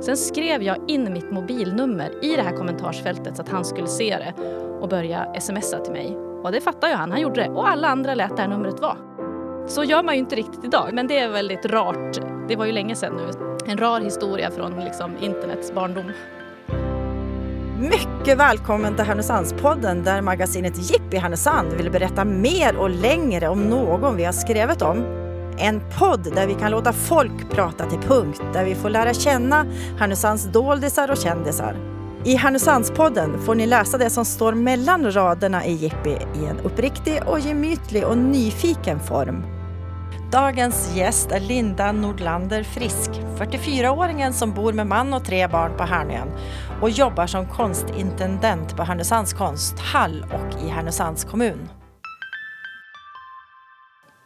Sen skrev jag in mitt mobilnummer i det här kommentarsfältet så att han skulle se det och börja smsa till mig. Och det fattade ju han, han gjorde det. Och alla andra lät det här numret vara. Så gör man ju inte riktigt idag, men det är väldigt rart. Det var ju länge sedan nu. En rar historia från liksom internets barndom. Mycket välkommen till Härnösandspodden där magasinet Jippi Härnösand vill berätta mer och längre om någon vi har skrivit om. En podd där vi kan låta folk prata till punkt, där vi får lära känna Härnösands doldisar och kändisar. I Härnösandspodden får ni läsa det som står mellan raderna i Jippi i en uppriktig och gemytlig och nyfiken form. Dagens gäst är Linda Nordlander Frisk, 44-åringen som bor med man och tre barn på Härnön och jobbar som konstintendent på Härnösands konsthall och i Härnösands kommun.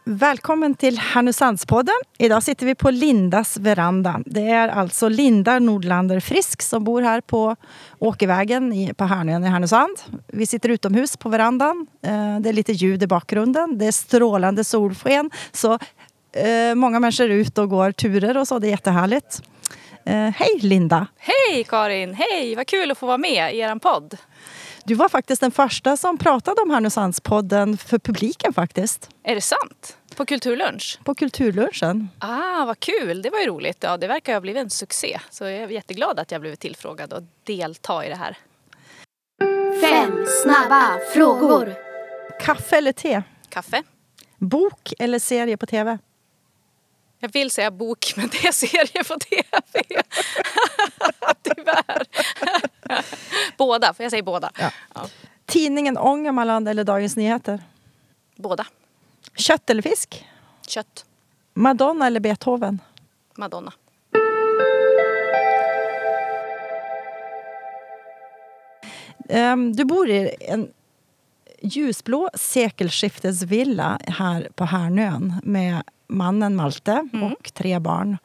Välkommen till Härnösandspodden. Idag sitter vi på Lindas veranda. Det är alltså Linda Nordlander Frisk som bor här på Åkervägen på Härnön i Härnösand. Vi sitter utomhus på verandan. Eh, det är lite ljud i bakgrunden. Det är strålande solsken. Så eh, många människor är ute och går turer och så. Det är jättehärligt. Eh, hej Linda! Hej Karin! Hej! Vad kul att få vara med i er podd. Du var faktiskt den första som pratade om Härnösandspodden för publiken faktiskt. Är det sant? På Kulturlunch? På Kulturlunchen. Ah, vad kul! Det var ju roligt. Ja, det verkar ha blivit en succé. Så jag är jätteglad att jag blivit tillfrågad att delta i det här. Fem snabba frågor. Kaffe eller te? Kaffe. Bok eller serie på tv? Jag vill säga bok, men det är serie på tv. Tyvärr. Båda, för jag säger båda. Ja. Ja. Tidningen Ångermanland eller Dagens Nyheter? Båda. Kött eller fisk? Kött. Madonna eller Beethoven? Madonna. Um, du bor i en ljusblå sekelskiftesvilla här på Härnön med mannen Malte mm. och tre barn.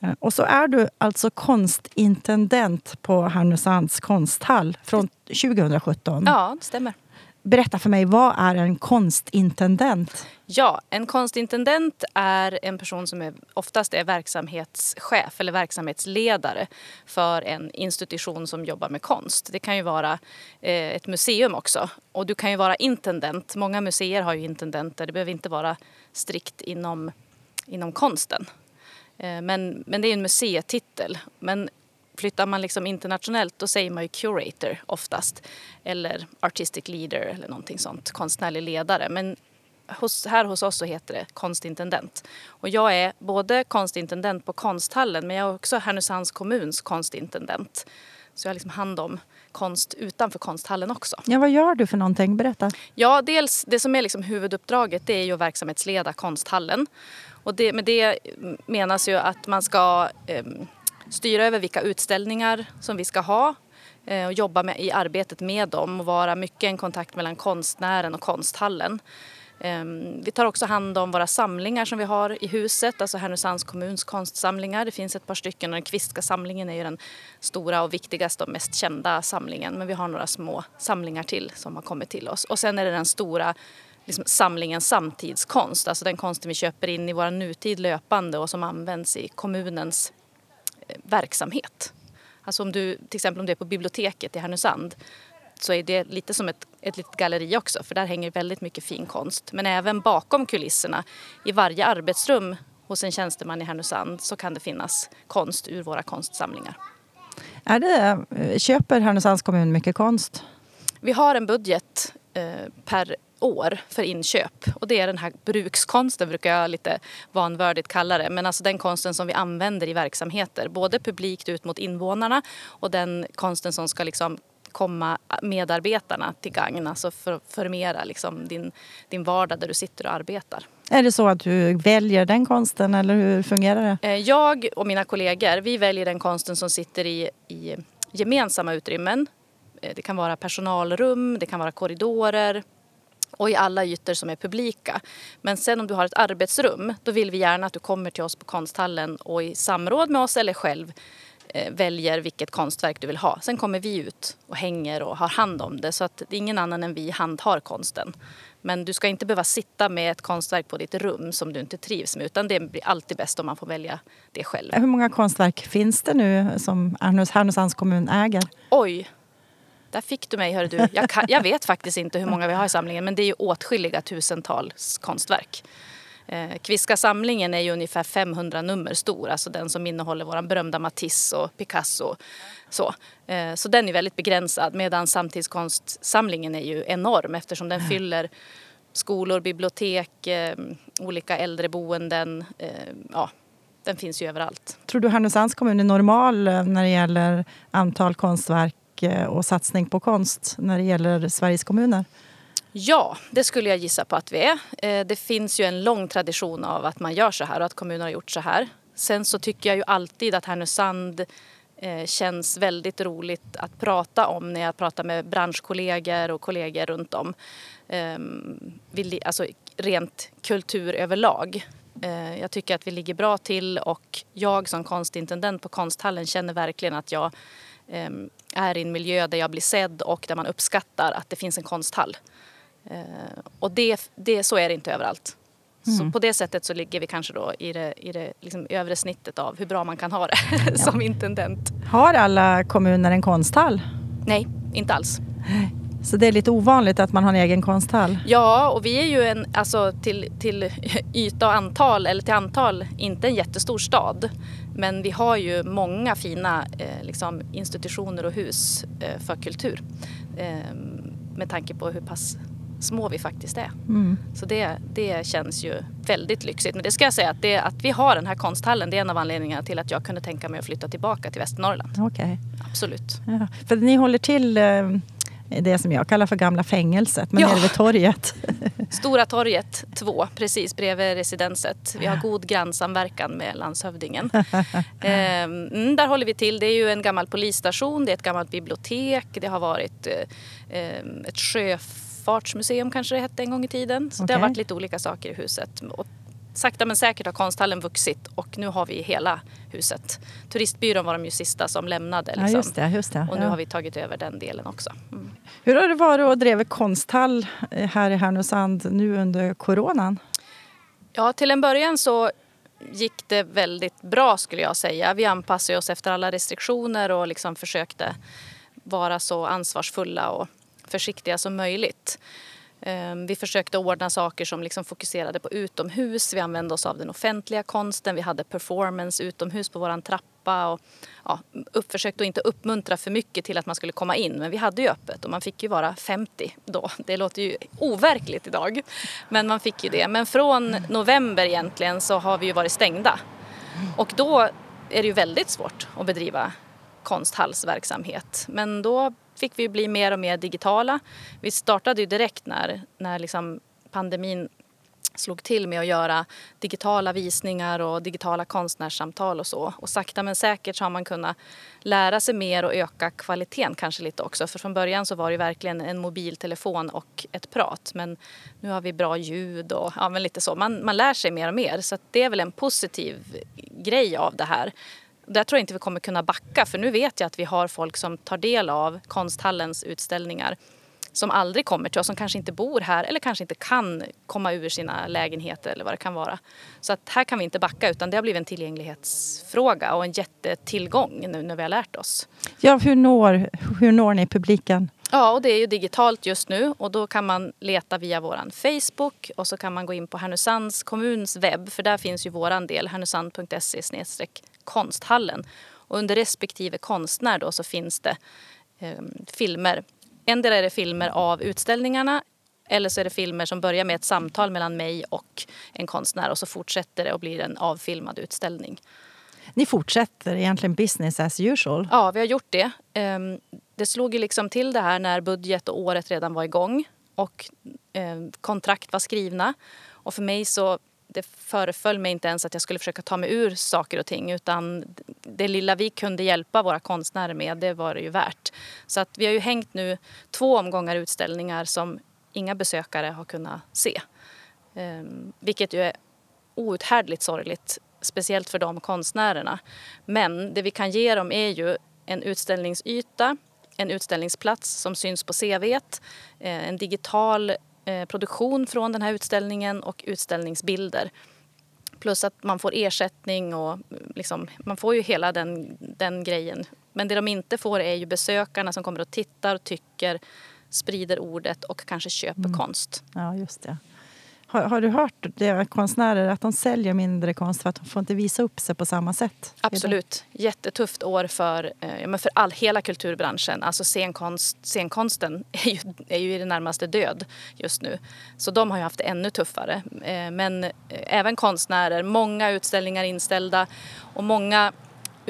Eh, och så är du alltså konstintendent på Härnösands konsthall från 2017. Ja, det stämmer. Berätta för mig, vad är en konstintendent? Ja, en konstintendent är en person som är, oftast är verksamhetschef eller verksamhetsledare för en institution som jobbar med konst. Det kan ju vara eh, ett museum också. Och du kan ju vara intendent. Många museer har ju intendenter. Det behöver inte vara strikt inom, inom konsten. Eh, men, men det är en museititel. Men flyttar man liksom internationellt då säger man ju curator oftast. Eller artistic leader eller någonting sånt, konstnärlig ledare. Men hos, här hos oss så heter det konstintendent. Och jag är både konstintendent på konsthallen men jag är också Härnösands kommuns konstintendent. Så jag har liksom hand om konst utanför konsthallen också. Ja, vad gör du för någonting? Berätta. Ja, dels det som är liksom huvuduppdraget det är ju att verksamhetsleda konsthallen. Och det, med det menas ju att man ska eh, styra över vilka utställningar som vi ska ha eh, och jobba med, i arbetet med dem och vara mycket en kontakt mellan konstnären och konsthallen. Eh, vi tar också hand om våra samlingar som vi har i huset, alltså Härnösands kommuns konstsamlingar. Det finns ett par stycken och den Kvistska samlingen är ju den stora och viktigaste och mest kända samlingen. Men vi har några små samlingar till som har kommit till oss. Och sen är det den stora liksom, samlingen samtidskonst, alltså den konsten vi köper in i vår nutid löpande och som används i kommunens eh, verksamhet. Alltså om du, till exempel om du är på biblioteket i Härnösand så är det lite som ett, ett litet galleri också för där hänger väldigt mycket fin konst. Men även bakom kulisserna i varje arbetsrum hos en tjänsteman i Härnösand så kan det finnas konst ur våra konstsamlingar. Är det, eh, köper Härnösands kommun mycket konst? Vi har en budget eh, per år för inköp. Och det är den här brukskonsten brukar jag lite vanvördigt kalla det. Men alltså den konsten som vi använder i verksamheter. Både publikt ut mot invånarna och den konsten som ska liksom komma medarbetarna till gagn. Alltså för förmera liksom din, din vardag där du sitter och arbetar. Är det så att du väljer den konsten eller hur fungerar det? Eh, jag och mina kollegor vi väljer den konsten som sitter i, i gemensamma utrymmen. Eh, det kan vara personalrum, det kan vara korridorer, och i alla ytor som är publika. Men sen om du har ett arbetsrum då vill vi gärna att du kommer till oss på konsthallen och i samråd med oss eller själv eh, väljer vilket konstverk du vill ha. Sen kommer vi ut och hänger och har hand om det så att ingen annan än vi handhar konsten. Men du ska inte behöva sitta med ett konstverk på ditt rum som du inte trivs med utan det blir alltid bäst om man får välja det själv. Hur många konstverk finns det nu som Härnösands kommun äger? Oj, där fick du mig hör du. Jag, kan, jag, vet faktiskt inte hur många vi har i samlingen men det är ju åtskilliga tusentals konstverk. Eh, Kviska samlingen är ju ungefär 500 nummer stor, alltså den som innehåller våran berömda Matisse och Picasso. Så, eh, så den är väldigt begränsad medan samtidskonstsamlingen är ju enorm eftersom den fyller skolor, bibliotek, eh, olika äldreboenden. Eh, ja, den finns ju överallt. Tror du Härnösands kommun är normal eh, när det gäller antal konstverk Eh, och satsning på konst när det gäller Sveriges kommuner? Ja, det skulle jag gissa på att vi är. Eh, det finns ju en lång tradition av att man gör så här och att kommuner har gjort så här. Sen så tycker jag ju alltid att Härnösand eh, känns väldigt roligt att prata om när jag pratar med branschkollegor och kollegor runt om. Ehm, alltså rent kultur överlag. Jag tycker att vi ligger bra till och jag som konstintendent på Konsthallen känner verkligen att jag är i en miljö där jag blir sedd och där man uppskattar att det finns en konsthall. Eh, och det, det, så är det inte överallt. Mm. Så på det sättet så ligger vi kanske då i det, i det liksom övre snittet av hur bra man kan ha det ja. som intendent. Har alla kommuner en konsthall? Nej, inte alls. Så det är lite ovanligt att man har en egen konsthall? Ja, och vi är ju en, alltså till, till yta och antal, eller till antal, inte en jättestor stad. Men vi har ju många fina eh, liksom, institutioner och hus eh, för kultur. Eh, med tanke på hur pass små vi faktiskt är. Mm. Så det, det känns ju väldigt lyxigt. Men det ska jag säga att, det, att vi har den här konsthallen det är en av anledningarna till att jag kunde tänka mig att flytta tillbaka till Västernorrland. Okay. Absolut. Ja, för ni håller till eh, det som jag kallar för gamla fängelset, men ja. nere vid torget. Stora torget 2, precis bredvid residenset. Vi har god grannsamverkan med landshövdingen. ehm, där håller vi till. Det är ju en gammal polisstation, det är ett gammalt bibliotek, det har varit eh, ehm, ett sjöfart luftfartsmuseum kanske det hette en gång i tiden. Så okay. det har varit lite olika saker i huset. Och sakta men säkert har konsthallen vuxit och nu har vi hela huset. Turistbyrån var de ju sista som lämnade. Liksom. Ja, just det, just det. Och nu ja. har vi tagit över den delen också. Mm. Hur har det varit att driva konsthall eh, här i Härnösand nu under coronan? Ja, till en början så gick det väldigt bra skulle jag säga. Vi anpassade oss efter alla restriktioner och liksom försökte vara så ansvarsfulla och försiktiga som möjligt. Ehm, vi försökte ordna saker som liksom fokuserade på utomhus. Vi använde oss av den offentliga konsten. Vi hade performance utomhus på vår trappa. Och, ja, upp, försökte inte uppmuntra för mycket till att man skulle komma in. Men vi hade ju öppet och man fick ju vara 50 då. Det låter ju overkligt idag. Men man fick ju det. Men från november egentligen så har vi ju varit stängda. Och då är det ju väldigt svårt att bedriva konsthallsverksamhet. Men då fick vi bli mer och mer digitala. Vi startade ju direkt när, när liksom pandemin slog till med att göra digitala visningar och digitala konstnärssamtal och så. Och sakta men säkert så har man kunnat lära sig mer och öka kvaliteten kanske lite också. För från början så var det verkligen en mobiltelefon och ett prat. Men nu har vi bra ljud och ja, men lite så. Man, man lär sig mer och mer. Så det är väl en positiv grej av det här. Där tror jag inte vi kommer kunna backa för nu vet jag att vi har folk som tar del av Konsthallens utställningar som aldrig kommer till oss, som kanske inte bor här eller kanske inte kan komma ur sina lägenheter eller vad det kan vara. Så att här kan vi inte backa utan det har blivit en tillgänglighetsfråga och en jättetillgång nu när vi har lärt oss. Ja, hur når, hur når ni publiken? Ja, och det är ju digitalt just nu och då kan man leta via våran Facebook och så kan man gå in på Härnösands kommuns webb för där finns ju våran del, härnösand.se konsthallen. Och under respektive konstnär då så finns det eh, filmer. En del är det filmer av utställningarna eller så är det filmer som börjar med ett samtal mellan mig och en konstnär och så fortsätter det och blir en avfilmad utställning. Ni fortsätter egentligen business as usual? Ja, vi har gjort det. Ehm, det slog ju liksom till det här när budget och året redan var igång och ehm, kontrakt var skrivna. Och för mig så det föreföll mig inte ens att jag skulle försöka ta mig ur saker och ting utan det lilla vi kunde hjälpa våra konstnärer med, det var det ju värt. Så att vi har ju hängt nu två omgångar utställningar som inga besökare har kunnat se. Um, vilket ju är outhärdligt sorgligt, speciellt för de konstnärerna. Men det vi kan ge dem är ju en utställningsyta, en utställningsplats som syns på CV, eh, en digital produktion från den här utställningen och utställningsbilder. Plus att man får ersättning och liksom, man får ju hela den, den grejen. Men det de inte får är ju besökarna som kommer och tittar och tycker, sprider ordet och kanske köper mm. konst. Ja, just det. Har, har, du hört det, konstnärer att de säljer mindre konst för att de får inte visa upp sig på samma sätt? Absolut. Jättetufft år för, eh, för all, hela kulturbranschen. Alltså scenkonst, scenkonsten är ju, är ju i det närmaste död just nu. Så de har ju haft det ännu tuffare. Eh, men eh, även konstnärer, många utställningar inställda och många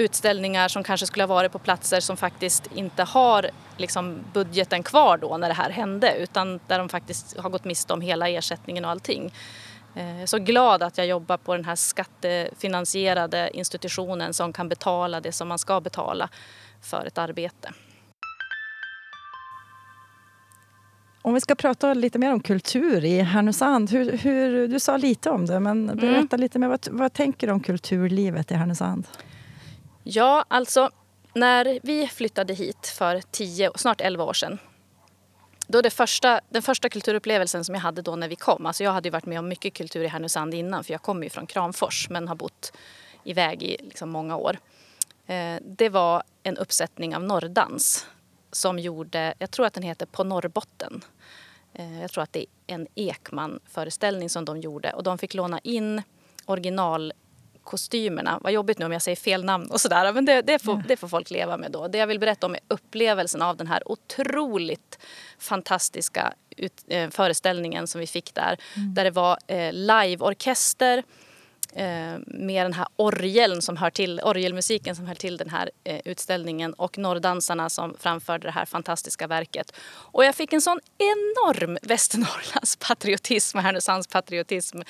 utställningar som kanske skulle ha varit på platser som faktiskt inte har liksom budgeten kvar då när det här hände utan där de faktiskt har gått miste om hela ersättningen och allting. Jag är så glad att jag jobbar på den här skattefinansierade institutionen som kan betala det som man ska betala för ett arbete. Om vi ska prata lite mer om kultur i Härnösand. Hur, hur du sa lite om det, men berätta mm. lite mer. Vad, vad tänker du om kulturlivet i Härnösand? Ja, alltså när vi flyttade hit för tio, snart 11 år sedan då det första, den första kulturupplevelsen som jag hade då när vi kom, alltså jag hade ju varit med om mycket kultur i Härnösand innan för jag kommer ju från Kramfors men har bott iväg i liksom många år. Eh, det var en uppsättning av norrdans som gjorde, jag tror att den heter På Norrbotten. Eh, jag tror att det är en Ekman-föreställning som de gjorde och de fick låna in original kostymerna. Vad jobbigt nu om jag säger fel namn och sådär. Men det, det, får, det får folk leva med då. Det jag vill berätta om är upplevelsen av den här otroligt fantastiska ut, eh, föreställningen som vi fick där. Mm. Där det var eh, liveorkester eh, med den här orgeln som hör till, orgelmusiken som hör till den här eh, utställningen och norrdansarna som framförde det här fantastiska verket. Och jag fick en sån enorm Västernorrlands patriotism Härnösands patriotism.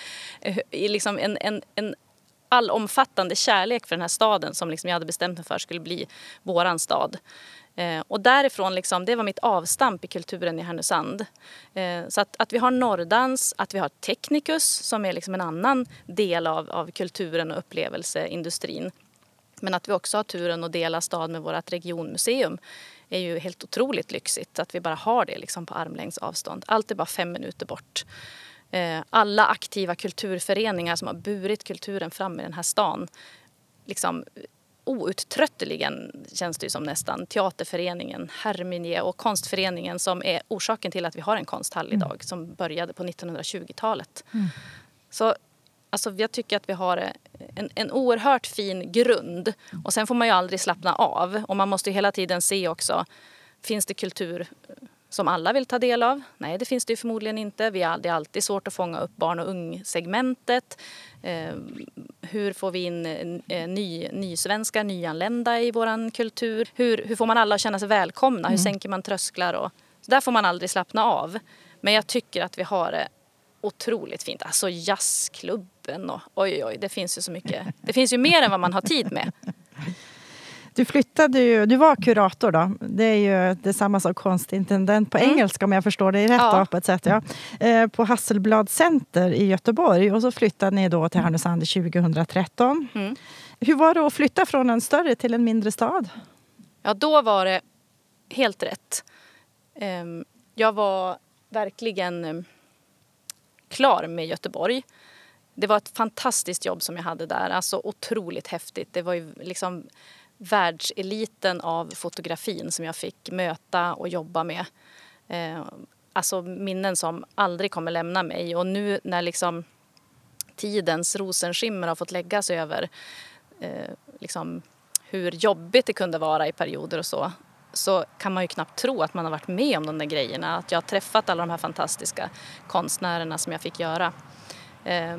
Eh, liksom en, en, en allomfattande kärlek för den här staden som liksom jag hade bestämt mig för skulle bli våran stad. Eh, och därifrån, liksom, det var mitt avstamp i kulturen i Härnösand. Eh, så att, att vi har norrdans, att vi har Technicus som är liksom en annan del av, av kulturen och upplevelseindustrin. Men att vi också har turen att dela stad med vårt regionmuseum är ju helt otroligt lyxigt. Att vi bara har det liksom på armlängds avstånd. Allt är bara fem minuter bort. Eh, alla aktiva kulturföreningar som har burit kulturen fram i den här stan. Liksom, outtröttligen känns det som nästan. Teaterföreningen, Herminie och konstföreningen som är orsaken till att vi har en konsthall mm. idag som började på 1920-talet. Mm. Så alltså, jag tycker att vi har en, en oerhört fin grund och sen får man ju aldrig slappna av och man måste hela tiden se också Finns det kultur som alla vill ta del av? Nej, det finns det förmodligen inte. Vi är, det är alltid svårt att fånga upp barn och ungsegmentet. Eh, hur får vi in eh, ny, nysvenskar, nyanlända i vår kultur? Hur, hur får man alla att känna sig välkomna? Mm. Hur sänker man trösklar? Och, så där får man aldrig slappna av. Men jag tycker att vi har det otroligt fint. Alltså jazzklubben och oj, oj, oj, det finns ju så mycket. Det finns ju mer än vad man har tid med. Du flyttade ju, du var kurator då. Det är ju detsamma som konstintendent på mm. engelska om jag förstår dig rätt. Ja. Då, på ett sätt, ja. Eh, på Hasselblad Center i Göteborg och så flyttade ni då till Härnösand 2013. Mm. Hur var det att flytta från en större till en mindre stad? Ja, då var det helt rätt. Ehm, jag var verkligen ehm, klar med Göteborg. Det var ett fantastiskt jobb som jag hade där. Alltså otroligt häftigt. Det var ju liksom världseliten av fotografin som jag fick möta och jobba med. Eh, alltså minnen som aldrig kommer lämna mig. Och nu när liksom tidens rosenskimmer har fått läggas över eh, liksom hur jobbigt det kunde vara i perioder och så så kan man ju knappt tro att man har varit med om de där grejerna. Att jag har träffat alla de här fantastiska konstnärerna som jag fick göra. Eh,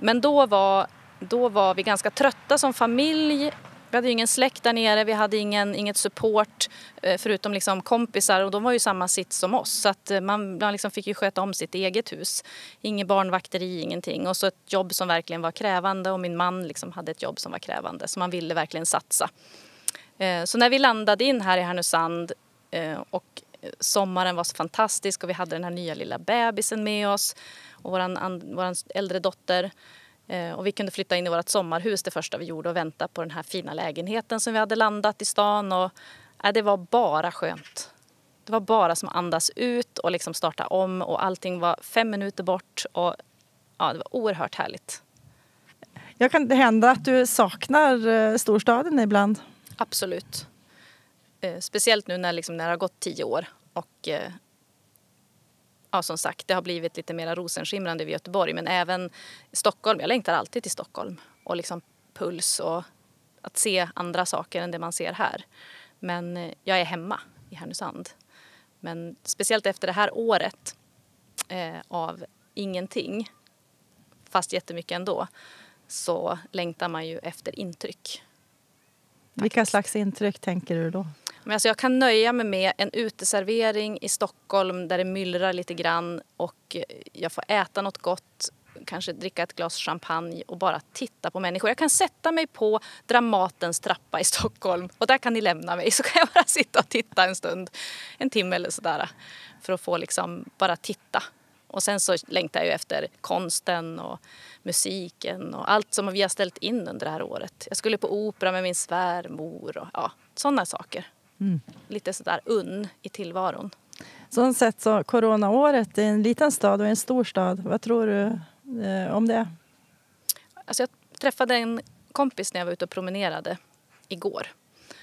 men då var, då var vi ganska trötta som familj vi hade ingen släkt där nere, vi hade ingen, inget support eh, förutom liksom kompisar och de var ju samma sitt som oss. Så att eh, man, man liksom fick ju sköta om sitt eget hus. Inget barnvakteri, ingenting. Och så ett jobb som verkligen var krävande och min man liksom hade ett jobb som var krävande. Så man ville verkligen satsa. Eh, så när vi landade in här i Härnösand och sommaren var så fantastisk och vi hade den här nya lilla bebisen med oss och vår våran äldre dotter och vi kunde flytta in i vårt sommarhus det första vi gjorde och vänta på den här fina lägenheten som vi hade landat i stan. Och, äh, det var bara skönt. det var bara som att andas ut och liksom starta om och allting var fem minuter bort och ja, det var oerhört härligt. Jag kan det hända att du saknar eh, storstaden ibland? Absolut. Eh, speciellt nu när, liksom, när det har gått tio år och eh, ja, som sagt, det har blivit lite mer rosenskimrande vid Göteborg men även Stockholm. Jag längtar alltid till Stockholm och liksom puls och att se andra saker än det man ser här. Men eh, jag är hemma i Härnösand. Men speciellt efter det här året eh, av ingenting, fast jättemycket ändå, så längtar man ju efter intryck. Vilka slags intryck tänker du då? Men alltså jag kan nöja mig med en uteservering i Stockholm där det myllrar lite grann och jag får äta något gott, kanske dricka ett glas champagne och bara titta på människor. Jag kan sätta mig på Dramatens trappa i Stockholm och där kan ni lämna mig så kan jag bara sitta och titta en stund, en timme eller sådär för att få liksom bara titta. Och sen så längtar jag ju efter konsten och musiken och allt som vi har ställt in under det här året. Jag skulle på opera med min svärmor och ja, sådana saker. Mm. Lite sådär unn i tillvaron. Så sett så coronaåret i en liten stad och en stor stad, vad tror du eh, om det? Alltså jag träffade en kompis när jag var ute och promenerade igår.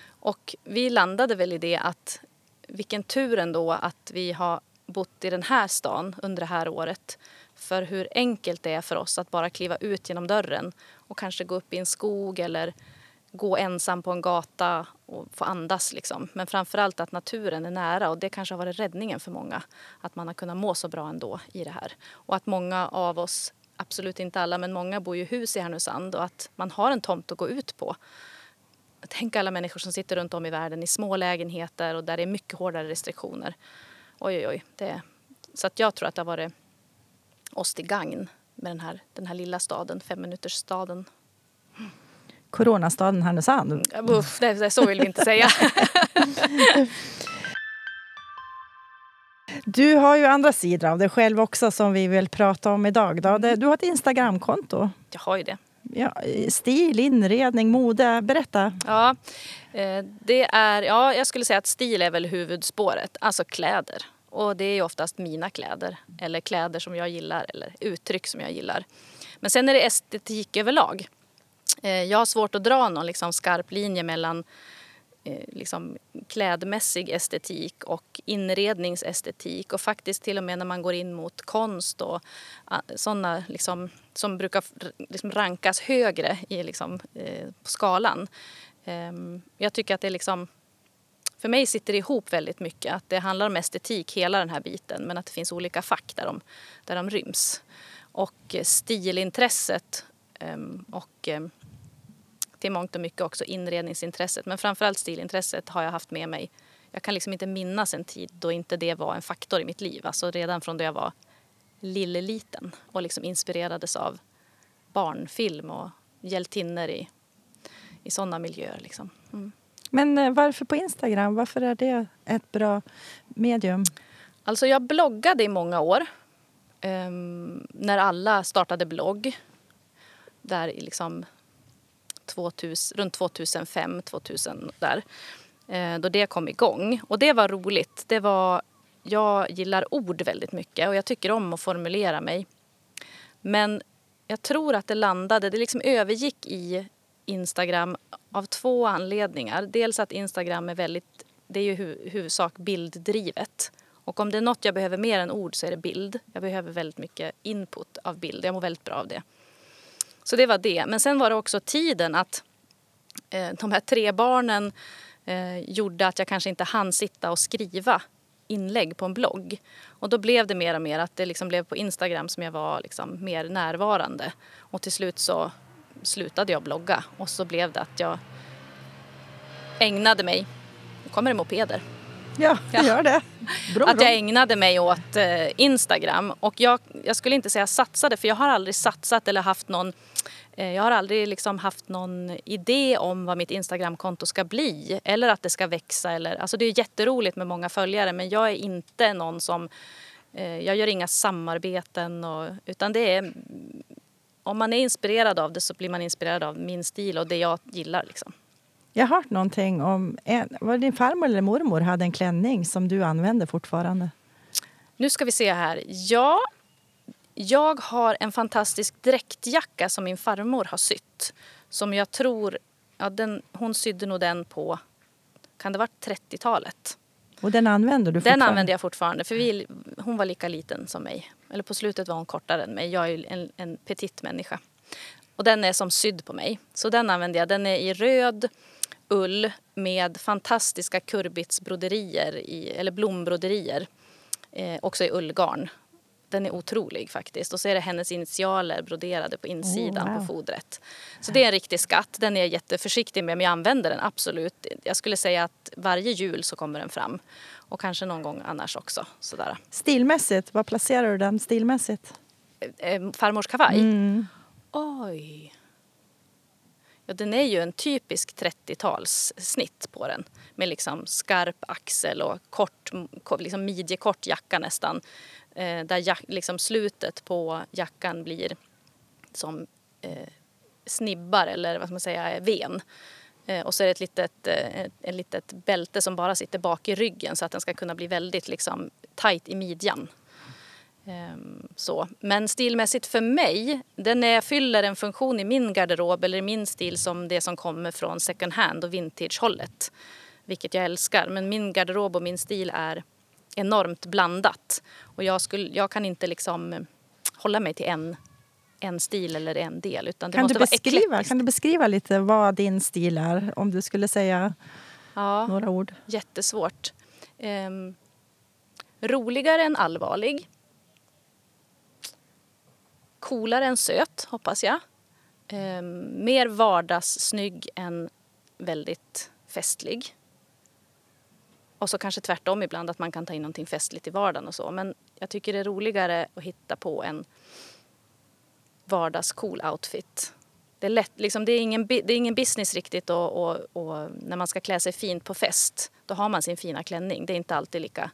Och vi landade väl i det att vilken tur ändå att vi har bott i den här stan under det här året. För hur enkelt det är för oss att bara kliva ut genom dörren och kanske gå upp i en skog eller gå ensam på en gata och få andas. Liksom. Men framförallt att naturen är nära och det kanske har varit räddningen för många. Att man har kunnat må så bra ändå i det här. Och att många av oss, absolut inte alla, men många bor ju i hus i Härnösand och att man har en tomt att gå ut på. Tänk alla människor som sitter runt om i världen i små lägenheter och där det är mycket hårdare restriktioner. Oj, oj, oj. Det, så att jag tror att det har varit oss till gagn med den här, den här lilla staden, femminutersstaden. Coronastaden Härnösand. Uff, det, så vill vi inte säga. Du har ju andra sidor av dig själv också som vi vill prata om idag. Då. Du har ett Instagramkonto. Jag har ju det. Ja, stil, inredning, mode. Berätta. Ja, eh, det är, ja, jag skulle säga att stil är väl huvudspåret, alltså kläder. Och det är oftast mina kläder, eller kläder som jag gillar, eller uttryck som jag gillar. Men sen är det estetik överlag. Eh, jag har svårt att dra någon liksom skarp linje mellan eh, liksom klädmässig estetik och inredningsestetik och faktiskt till och med när man går in mot konst och ah, sådana liksom, som brukar liksom rankas högre i liksom, eh, på skalan. Ehm, jag tycker att det liksom för mig sitter det ihop väldigt mycket. Att det handlar om estetik, hela den här biten, men att det finns olika fack där de, där de ryms. Och eh, stilintresset eh, och eh, till mångt och mycket också inredningsintresset. Men framförallt stilintresset har jag haft med mig. Jag kan liksom inte minnas en tid då inte det var en faktor i mitt liv. Alltså redan från då jag var lilleliten och liksom inspirerades av barnfilm och hjältinnor i, i sådana miljöer. Liksom. Mm. Men eh, varför på Instagram? Varför är det ett bra medium? Alltså jag bloggade i många år. Um, när alla startade blogg. Där liksom 2000, runt 2005, 2000 där. Eh, då det kom igång. Och det var roligt. Det var, jag gillar ord väldigt mycket och jag tycker om att formulera mig. Men jag tror att det landade, det liksom övergick i Instagram av två anledningar. Dels att Instagram är väldigt, det är ju hu huvudsak bilddrivet. Och om det är något jag behöver mer än ord så är det bild. Jag behöver väldigt mycket input av bild. Jag mår väldigt bra av det. Så det var det. Men sen var det också tiden att eh, de här tre barnen eh, gjorde att jag kanske inte hann sitta och skriva inlägg på en blogg. Och då blev det mer och mer att det liksom blev på Instagram som jag var liksom mer närvarande. Och till slut så slutade jag blogga och så blev det att jag ägnade mig, nu kommer det mopeder. Ja, det gör det. Bra, att jag ägnade mig åt eh, Instagram. Och jag, jag, skulle inte säga satsade för jag har aldrig satsat eller haft någon eh, jag har aldrig liksom haft någon idé om vad mitt Instagramkonto ska bli eller att det ska växa. Eller, alltså det är jätteroligt med många följare men jag är inte någon som... Eh, jag gör inga samarbeten och, utan det är... Om man är inspirerad av det så blir man inspirerad av min stil och det jag gillar. Liksom. Jag har hört någonting om... En, var din farmor eller mormor hade en klänning som du använder fortfarande? Nu ska vi se här. Ja, jag har en fantastisk dräktjacka som min farmor har sytt. Som jag tror... Ja, den, hon sydde nog den på... Kan det ha varit 30-talet? Och den använder du Den använder jag fortfarande. För vi, hon var lika liten som mig. Eller på slutet var hon kortare än mig. Jag är en, en petit människa. Och den är som sydd på mig. Så den använder jag. Den är i röd ull med fantastiska kurbitsbroderier, i, eller blombroderier. Eh, också i ullgarn. Den är otrolig faktiskt. Och så är det hennes initialer broderade på insidan Oh, wow. på fodret. Så det är en riktig skatt. Den är jag jätteförsiktig med men jag använder den absolut. Jag skulle säga att varje jul så kommer den fram. Och kanske någon gång annars också. Sådär. Stilmässigt, var placerar du den stilmässigt? Eh, farmors kavaj? Mm. Oj. Ja, den är ju en typisk 30-talssnitt på den. Med liksom skarp axel och kort, liksom midjekort jacka nästan. Eh, där jack, liksom slutet på jackan blir som eh, snibbar eller vad ska man säga, ven. Eh, och så är det ett litet, eh, ett, ett litet bälte som bara sitter bak i ryggen så att den ska kunna bli väldigt liksom, tajt i midjan. Ehm, så. Men stilmässigt för mig, den är, fyller en funktion i min garderob eller i min stil som det som kommer från second hand och vintage-hållet. Vilket jag älskar. Men min garderob och min stil är enormt blandat. Och jag, skulle, jag kan inte liksom hålla mig till en, en stil eller en del. Utan det Kan måste du, vara beskriva, eklektiskt. kan du beskriva lite vad din stil är? Om du skulle säga Ja. några ord. Jättesvårt. Ehm, roligare än allvarlig. Coolare än söt, hoppas jag. Eh, mer vardagssnygg än väldigt festlig. Och så kanske tvärtom ibland, att man kan ta in någonting festligt i vardagen och så. Men jag tycker det är roligare att hitta på en vardagscool outfit. Det är, lätt, liksom, det är, ingen, det är ingen business riktigt och, och, och när man ska klä sig fint på fest då har man sin fina klänning. Det är inte alltid lika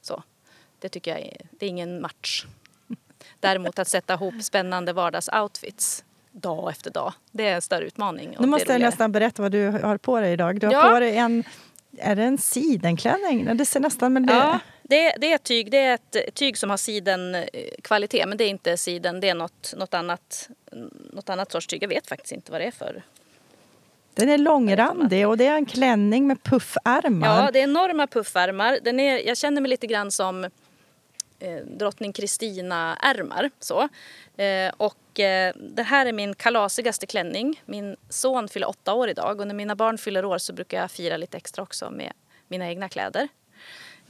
så. Det tycker jag är, det är ingen match. Däremot att sätta ihop spännande vardagsoutfits dag efter dag, det är en större utmaning. Nu måste jag nästan berätta vad du har på dig idag. Du har Ja. på dig en... Är det en sidenklänning? Det ser nästan... Men det, Ja, det, det är tyg. Det är ett tyg som har sidenkvalitet. Men det är inte siden, det är något, något, annat, något annat sorts tyg. Jag vet faktiskt inte vad det är för. Den är långrandig och det är en klänning med puffärmar. Ja, det är enorma puffärmar. Den är, jag känner mig lite grann som eh, drottning Kristina-ärmar. Eh, och eh, det här är min kalasigaste klänning. Min son fyller åtta år idag och när mina barn fyller år så brukar jag fira lite extra också med mina egna kläder.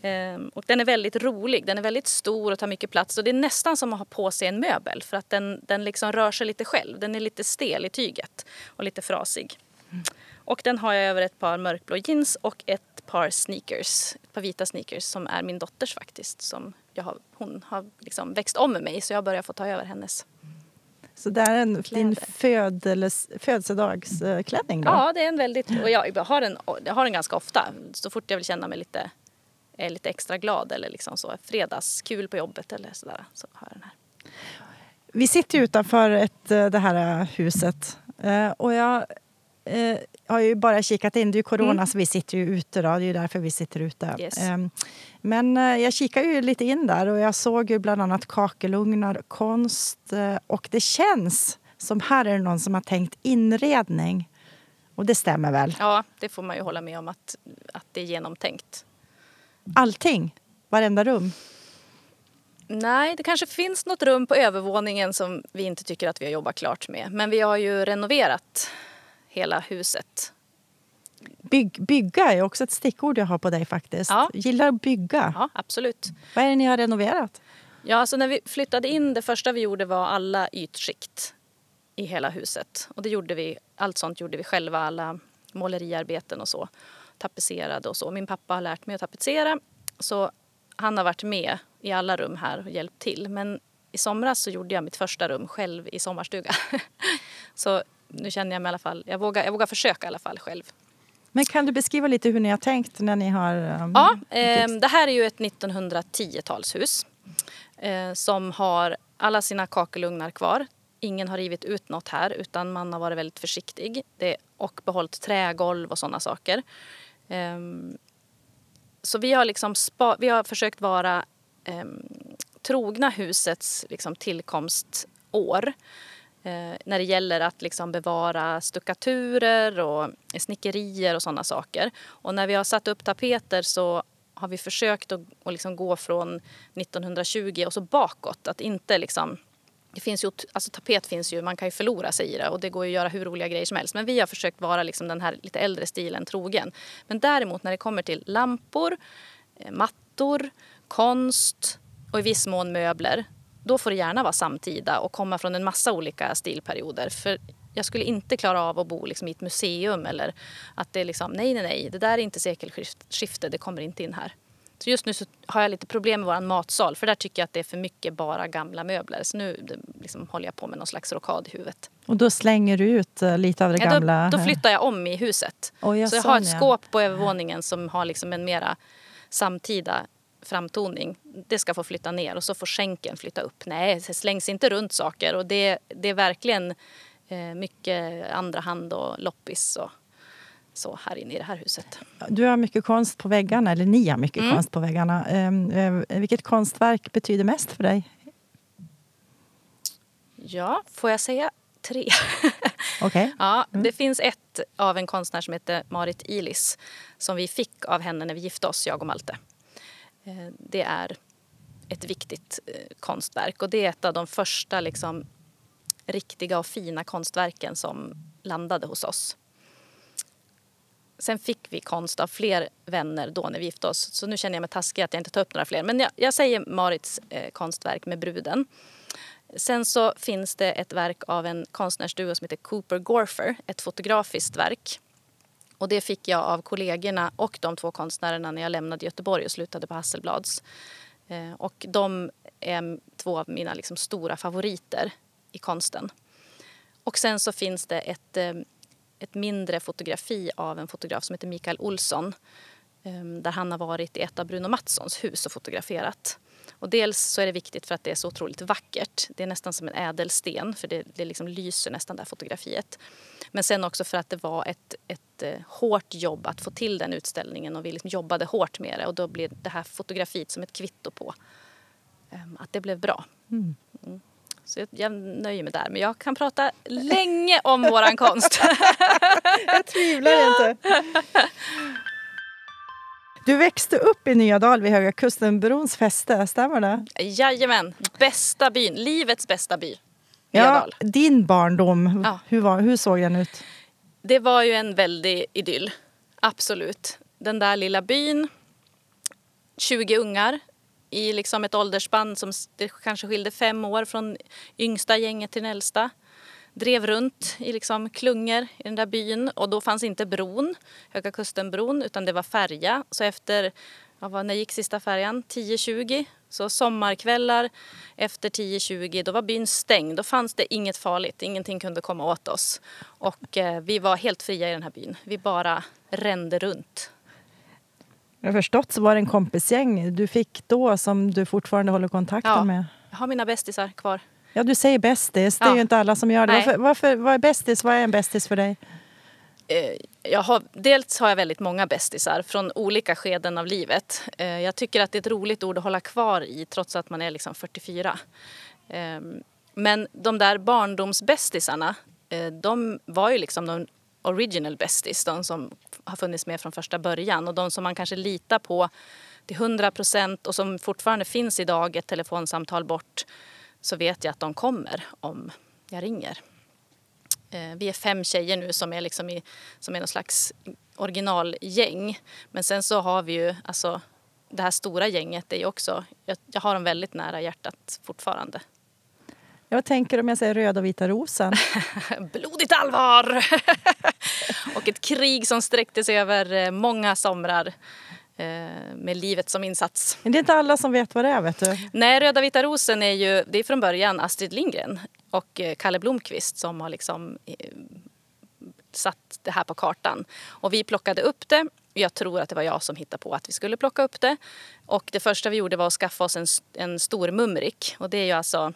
Eh, och den är väldigt rolig, den är väldigt stor och tar mycket plats. Och det är nästan som att ha på sig en möbel för att den, den liksom rör sig lite själv. Den är lite stel i tyget och lite frasig. Mm. Och den har jag över ett par mörkblå jeans och ett par sneakers. Ett par vita sneakers som är min dotters faktiskt. Som jag har, hon har liksom växt om med mig så jag börjar få ta över hennes. Så det är en, din födels, födelsedagsklänning då? Ja, det är en väldigt... Och jag har den, jag har den ganska ofta. Så fort jag vill känna mig lite, är lite extra glad eller liksom så. Fredags, kul på jobbet eller sådär. Så har jag den här. Vi sitter utanför ett, eh, det här huset Eh, och jag eh, har ju bara kikat in. Det är ju corona Mm. så vi sitter ju ute. Då. Det är ju därför vi sitter ute. Yes. Eh, Men eh, jag kikar ju lite in där och jag såg ju bland annat kakelugnar, konst eh, och det känns som här är det någon som har tänkt inredning. Och det stämmer väl? Ja, det får man ju hålla med om att, att det är genomtänkt. Allting? Varenda rum? Nej, det kanske finns något rum på övervåningen som vi inte tycker att vi har jobbat klart med. Men vi har ju renoverat hela huset. Bygg, bygga är också ett stickord jag har på dig faktiskt. Ja. Gillar att bygga. Ja, absolut. Vad är det ni har renoverat? Ja, alltså när vi flyttade in, det första vi gjorde var alla ytskikt i hela huset. Och det gjorde vi, allt sånt gjorde vi själva, alla måleriarbeten och så. Tapetserade och så. Min pappa har lärt mig att tapetsera. Så han har varit med i alla rum här och hjälpt till. Men i somras så gjorde jag mitt första rum själv i sommarstuga. så nu känner jag mig i alla fall, jag vågar, jag vågar försöka i alla fall själv. Men kan du beskriva lite hur ni har tänkt när ni har... um, Ja, eh, det här är ju ett 1910-talshus eh, som har alla sina kakelugnar kvar. ingen har rivit ut något här utan man har varit väldigt försiktig det, och behållit trägolv och sådana saker. Um, så vi har, liksom spa, vi har försökt vara um, trogna husets liksom, tillkomstår eh, när det gäller att liksom bevara stuckaturer och snickerier och sådana saker. Och när vi har satt upp tapeter så har vi försökt att, att liksom gå från 1920 och så bakåt. Att inte liksom det finns ju, alltså tapet finns ju, man kan ju förlora sig i det och det går ju att göra hur roliga grejer som helst. Men vi har försökt vara liksom den här lite äldre stilen trogen. Men däremot när det kommer till lampor, eh, mattor, konst och i viss mån möbler. Då får det gärna vara samtida och komma från en massa olika stilperioder. För jag skulle inte klara av att bo liksom i ett museum eller att det är liksom, nej, nej, nej, det där är inte sekelskifte, det kommer inte in här. Så just nu så har jag lite problem med vår matsal för där tycker jag att det är för mycket bara gamla möbler. Så nu liksom håller jag på med någon slags rockad i huvudet. Och då slänger du ut eh, lite av det ja, gamla? Då, då, flyttar jag om i huset. Oh, jag så jag har ett skåp på övervåningen som har liksom en mera samtida framtoning. Det ska få flytta ner och så får skänken flytta upp. Nej, det slängs inte runt saker och det, det är verkligen eh, mycket andra hand och loppis och så här inne i det här huset. Du har mycket konst på väggarna, eller ni har mycket mm. konst på väggarna. Eh, vilket konstverk betyder mest för dig? Ja, får jag säga tre? Okay. ja, mm. Det finns ett av en konstnär som heter Marit Ilis som vi fick av henne när vi gifte oss, jag och Malte. Eh, det är ett viktigt eh, konstverk och det är ett av de första liksom, riktiga och fina konstverken som landade hos oss. Sen fick vi konst av fler vänner då när vi gifte oss. Så nu känner jag mig taskig att jag inte tar upp några fler. Men jag, jag säger Marits eh, konstverk med bruden. Sen så finns det ett verk av en konstnärsduo som heter Cooper Gorfer. Ett fotografiskt verk. Och det fick jag av kollegorna och de två konstnärerna när jag lämnade Göteborg och slutade på Hasselblads. Eh, och de är två av mina liksom stora favoriter i konsten. Och sen så finns det ett eh, ett mindre fotografi av en fotograf som heter Mikael Olsson där han har varit i ett av Bruno Mattssons hus och fotograferat. Och dels så är det viktigt för att det är så otroligt vackert. Det är nästan som en ädelsten för det, det liksom lyser nästan det fotografiet. Men sen också för att det var ett, ett eh, hårt jobb att få till den utställningen och vi liksom jobbade hårt med det och då blir det här fotografiet som ett kvitto på um, att det blev bra. Mm. Mm. Så jag, jag nöjer mig där. Men jag kan prata länge om våran konst. jag tvivlar inte. Du växte upp i Nya Dal vid Höga Kusten-brons fäste, stämmer det? Jajamän, bästa byn, livets bästa by. Ja, din barndom, ja. hur, var, hur såg den ut? Det var ju en väldig idyll, absolut. Den där lilla byn, 20 ungar, i liksom ett åldersspann som det kanske skilde fem år från yngsta gänget till den äldsta. Drev runt i liksom klungor i den där byn och då fanns inte bron, Höga Kusten-bron, utan det var färja. Så efter, ja, när gick sista färjan? 10.20. Så sommarkvällar efter 10.20 då var byn stängd. Då fanns det inget farligt, ingenting kunde komma åt oss. Och eh, vi var helt fria i den här byn. Vi bara rände runt jag har förstått så var det en kompisgäng du fick då som du fortfarande håller kontakten ja, med. jag har mina bästisar kvar. Ja, du säger bästis. Det är ju inte alla som gör det. Varför, varför, vad är bästis? Vad är en bästis för dig? Eh, jag har, dels har jag väldigt många bästisar från olika skeden av livet. Eh, jag tycker att det är ett roligt ord att hålla kvar i trots att man är liksom 44. Ehm, men de där barndomsbästisarna, eh, de var ju liksom de original bästis, de som har funnits med från första början och de som man kanske litar på till 100 procent och som fortfarande finns idag ett telefonsamtal bort så vet jag att de kommer om jag ringer. Eh, vi är fem tjejer nu som är, liksom i, som är någon slags originalgäng. Men sen så har vi ju alltså det här stora gänget är ju också, jag, jag har dem väldigt nära hjärtat fortfarande. Jag tänker om jag säger röda och vita rosen? Blodigt allvar! och ett krig som sträckte sig över eh, många somrar med livet som insats. Men det är inte alla som vet vad det är, vet du? Nej, Röda vita rosen är ju det är från början Astrid Lindgren och eh, Kalle Blomqvist som har liksom satt det här på kartan. Och vi plockade upp det. Jag tror att det var jag som hittade på att vi skulle plocka upp det. Och det första vi gjorde var att skaffa oss en, en stor mumrik. Och det är ju alltså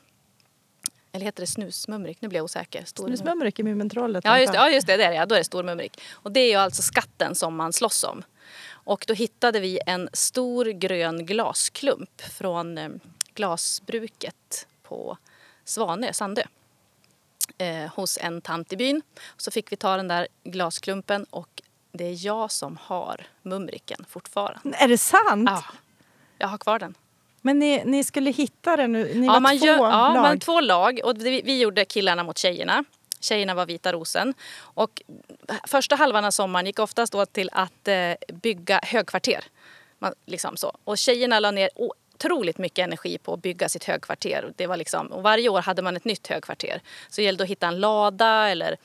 eller heter det snusmumrik? Nu blir jag osäker. Stor Snusmumrik i Mumintrollet. Ja just, det, ja, just det, det är det. Ja, då är det stormumrik. Och det är ju alltså skatten som man slåss om. Och då hittade vi en stor grön glasklump från eh, glasbruket på Svanö, Sandö. Eh, hos en tant i byn. Så fick vi ta den där glasklumpen och det är jag som har mumriken fortfarande. Är det sant? Ja, jag har kvar den. Men ni, ni skulle hitta den nu? Ni ja, var man två gör, ja, lag? man två lag. Och vi, vi gjorde killarna mot tjejerna. Tjejerna var Vita rosen. Och första halvan av sommaren gick oftast åt till att eh, bygga högkvarter. Man, liksom så. Och tjejerna la ner otroligt mycket energi på att bygga sitt högkvarter. Det var liksom, och varje år hade man ett nytt högkvarter. Så det gällde att hitta en lada eller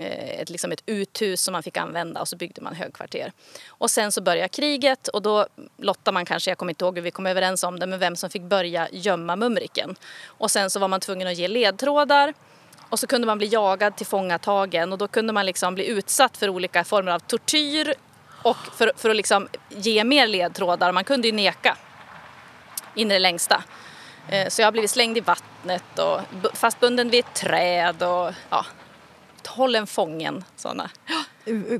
eh, ett, liksom ett uthus som man fick använda och så byggde man högkvarter. Och sen så började kriget och då lottade man kanske, jag kommer inte ihåg hur vi kom överens om det, men vem som fick börja gömma mumriken. Och sen så var man tvungen att ge ledtrådar och så kunde man bli jagad, tillfångatagen och då kunde man liksom bli utsatt för olika former av tortyr och för, för att liksom ge mer ledtrådar. Man kunde ju neka in i det längsta. Eh, Så jag har blivit slängd i vattnet och bu- fastbunden vid ett träd och ja, hållen fången. Såna.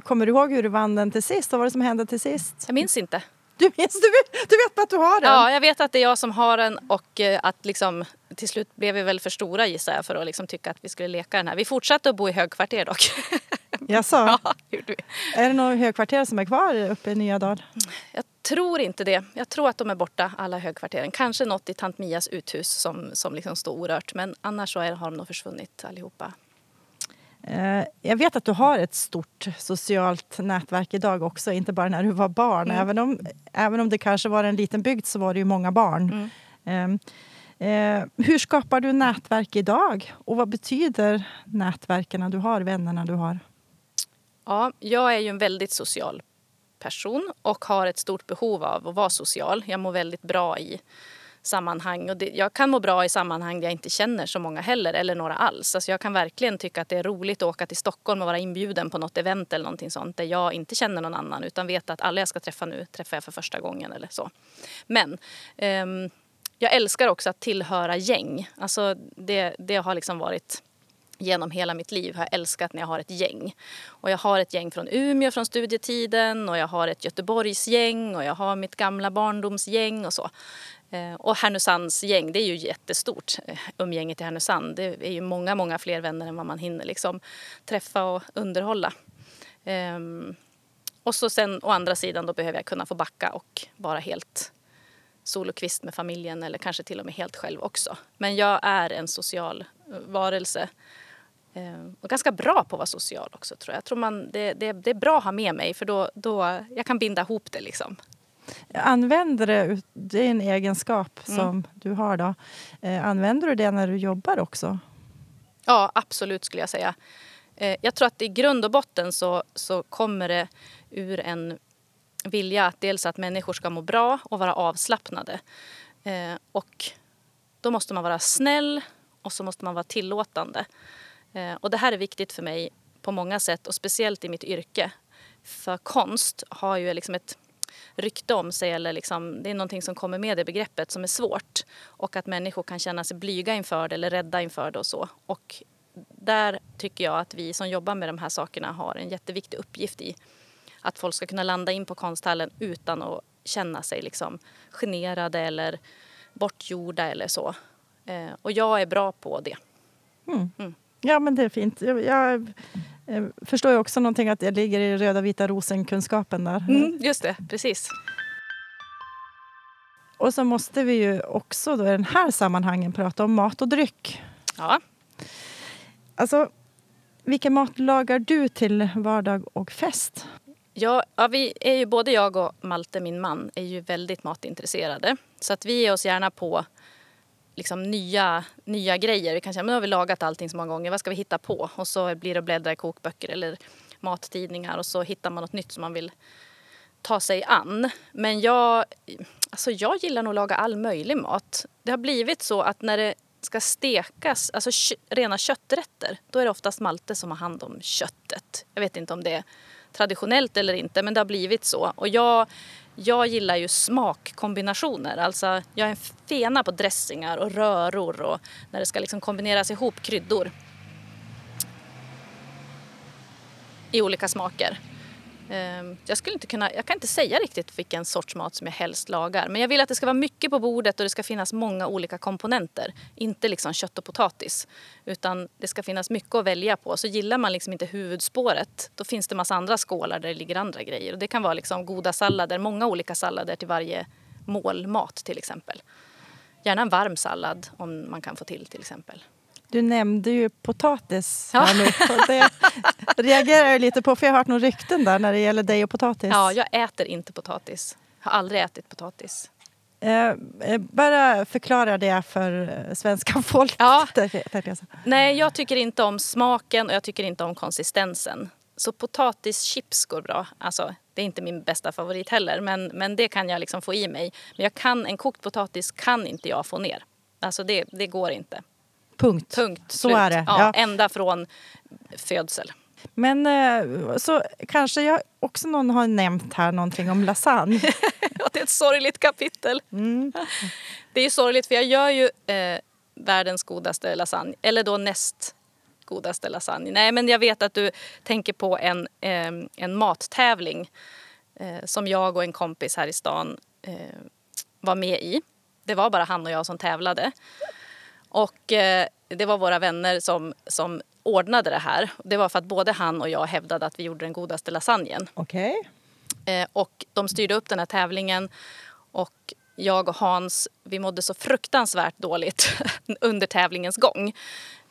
Kommer du ihåg hur du vann den till sist? Vad var det som hände till sist? Jag minns inte. Du, minns, du, du vet att du har den? Ja, jag vet att det är jag som har den och eh, att liksom, till slut blev vi väl för stora gissar jag för att liksom tycka att vi skulle leka den här. Vi fortsatte att bo i högkvarter dock. Jaså? ja, gjorde vi. Är det några högkvarter som är kvar uppe i Nya Dal? Jag tror inte det. Jag tror att de är borta, alla högkvarteren. Kanske något i tant Mias uthus som, som liksom står orört. Men annars så är, har de nog försvunnit allihopa. Eh, Jag vet att du har ett stort socialt nätverk idag också, inte bara när du var barn. Mm. Även, om, även om det kanske var en liten bygd så var det ju många barn. Mm. Eh, eh, hur skapar du nätverk idag? Och vad betyder nätverken du har, vännerna du har? Ja, jag är ju en väldigt social person och har ett stort behov av att vara social. Jag mår väldigt bra i sammanhang. Och det, jag kan må bra i sammanhang där jag inte känner så många heller, eller några alls. Alltså jag kan verkligen tycka att det är roligt att åka till Stockholm och vara inbjuden på något event eller någonting sånt där jag inte känner någon annan utan vet att alla jag ska träffa nu träffar jag för första gången eller så. Men ehm, jag älskar också att tillhöra gäng. Alltså det, det har liksom varit genom hela mitt liv har jag älskat när jag har ett gäng. Och jag har ett gäng från Umeå från studietiden och jag har ett Göteborgsgäng och jag har mitt gamla barndomsgäng och så. Eh, och Härnösands gäng, det är ju jättestort. Eh, umgänget i Härnösand. Det är ju många, många fler vänner än vad man hinner liksom träffa och underhålla. Ehm, Och så sen å andra sidan då behöver jag kunna få backa och vara helt solokvist med familjen eller kanske till och med helt själv också. Men jag är en social eh, varelse eh, och ganska bra på att vara social också tror jag. Jag tror man, det, det, det är bra att ha med mig för då, då jag kan binda ihop det liksom. Använder det, det är en egenskap Mm. som du har då. Eh, använder du det när du jobbar också? Ja, absolut skulle jag säga. Eh, Jag tror att i grund och botten så, så kommer det ur en vilja att dels att människor ska må bra och vara avslappnade. Eh, Och då måste man vara snäll och så måste man vara tillåtande. Och det här är viktigt för mig på många sätt och speciellt i mitt yrke. För konst har ju liksom ett rykte om sig eller liksom, det är någonting som kommer med det begreppet som är svårt. Och att människor kan känna sig blyga inför det eller rädda inför det och så. Och där tycker jag att vi som jobbar med de här sakerna har en jätteviktig uppgift i att folk ska kunna landa in på konsthallen utan att känna sig liksom generade eller bortgjorda eller så. Eh, och jag är bra på det. Ja, men det är fint. Jag, jag eh, förstår ju också någonting att det ligger i röda vita rosen-kunskapen där. Mm, just det, precis. Och så måste vi ju också då i den här sammanhangen prata om mat och dryck. Ja. Alltså, vilken mat lagar du till vardag och fest? Ja, ja, vi är ju, både jag och Malte, min man, är ju väldigt matintresserade. Så att vi ger oss gärna på liksom nya, nya grejer. Vi kan säga, men nu har vi lagat allting så många gånger, vad ska vi hitta på? Och så blir det att bläddra i kokböcker eller mattidningar och så hittar man något nytt som man vill ta sig an. Men jag, alltså jag gillar nog att laga all möjlig mat. Det har blivit så att när det ska stekas, alltså rena kötträtter, då är det oftast Malte som har hand om köttet. Jag vet inte om det är traditionellt eller inte, men det har blivit så. Och jag, jag gillar ju smakkombinationer. Alltså, jag är en fena på dressingar och röror och när det ska liksom kombineras ihop kryddor. I olika smaker. Ehm, jag, skulle inte kunna, jag kan inte säga riktigt vilken sorts mat som jag helst lagar. Men jag vill att det ska vara mycket på bordet och det ska finnas många olika komponenter. Inte liksom kött och potatis. Utan det ska finnas mycket att välja på. Så gillar man liksom inte huvudspåret då finns det massa andra skålar där det ligger andra grejer. Och det kan vara liksom goda sallader, många olika sallader till varje målmat till exempel. Gärna en varm sallad om man kan få till till exempel. Du nämnde ju potatis Ja. nu. Det reagerar jag lite på för jag har hört några rykten där när det gäller dig och potatis. Ja, jag äter inte potatis. Har aldrig ätit potatis. Eh, eh, bara förklara det för eh, svenska folket. Ja. Nej, jag tycker inte om smaken och jag tycker inte om konsistensen. Så potatischips går bra. Alltså, det är inte min bästa favorit heller, men, men det kan jag liksom få i mig. Men jag kan, en kokt potatis kan inte jag få ner. Alltså det, det går inte. Punkt. Punkt. Så slut. är det. Ja, Ja. Ända från födsel. Men eh, så kanske jag också någon har nämnt här någonting om lasagne. Det är ett sorgligt kapitel. Mm. Det är sorgligt för jag gör ju eh, världens godaste lasagne. Eller då näst godaste lasagne. Nej, men jag vet att du tänker på en, eh, en mattävling eh, som jag och en kompis här i stan eh, var med i. Det var bara han och jag som tävlade. Och eh, det var våra vänner som, som ordnade det här. Det var för att både han och jag hävdade att vi gjorde den godaste lasagnen. Okej. Eh, och de styrde upp den här tävlingen och jag och Hans, vi mådde så fruktansvärt dåligt under tävlingens gång.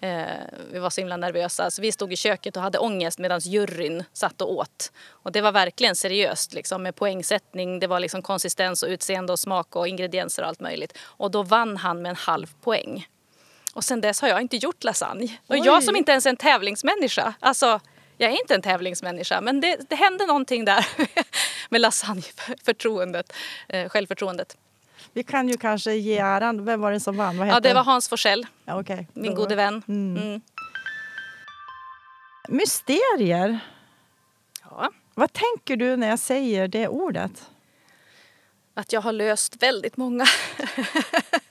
Eh, vi var så himla nervösa så vi stod i köket och hade ångest medan juryn satt och åt. Och det var verkligen seriöst liksom, med poängsättning. Det var liksom konsistens och utseende och smak och ingredienser och allt möjligt. Och då vann han med en halv poäng. Och sen dess har jag inte gjort lasagne. Och Oj. jag som inte ens är en tävlingsmänniska. Alltså, jag är inte en tävlingsmänniska men det, det hände någonting där med lasagneförtroendet, eh, självförtroendet. Vi kan ju kanske ge äran. Vem var det som vann? Vad Ja, det var Hans Forsell, Ja, okej. min gode vän. Mm. Mm. Mysterier. Ja, Vad tänker du när jag säger det ordet? att jag har löst väldigt många.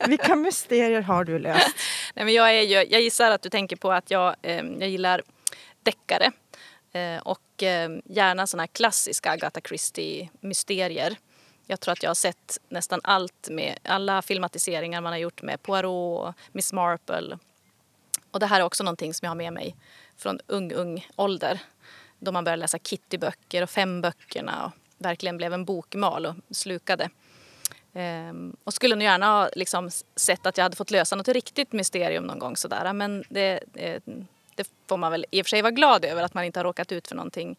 Vilka mysterier har du löst? Nej, men jag, är ju, jag gissar att du tänker på att jag, eh, jag gillar deckare. Eh, och eh, gärna såna här klassiska Agatha Christie-mysterier. Jag tror att jag har sett nästan allt med alla filmatiseringar man har gjort med Poirot och Miss Marple. Och det här är också någonting som jag har med mig från ung, ung ålder. Då man började läsa Kitty-böcker och Fem-böckerna och verkligen blev en bokmal och slukade. Ehm, och skulle nog gärna ha liksom sett att jag hade fått lösa något riktigt mysterium någon gång sådär. Men det, eh, det får man väl i och för sig vara glad över att man inte har råkat ut för någonting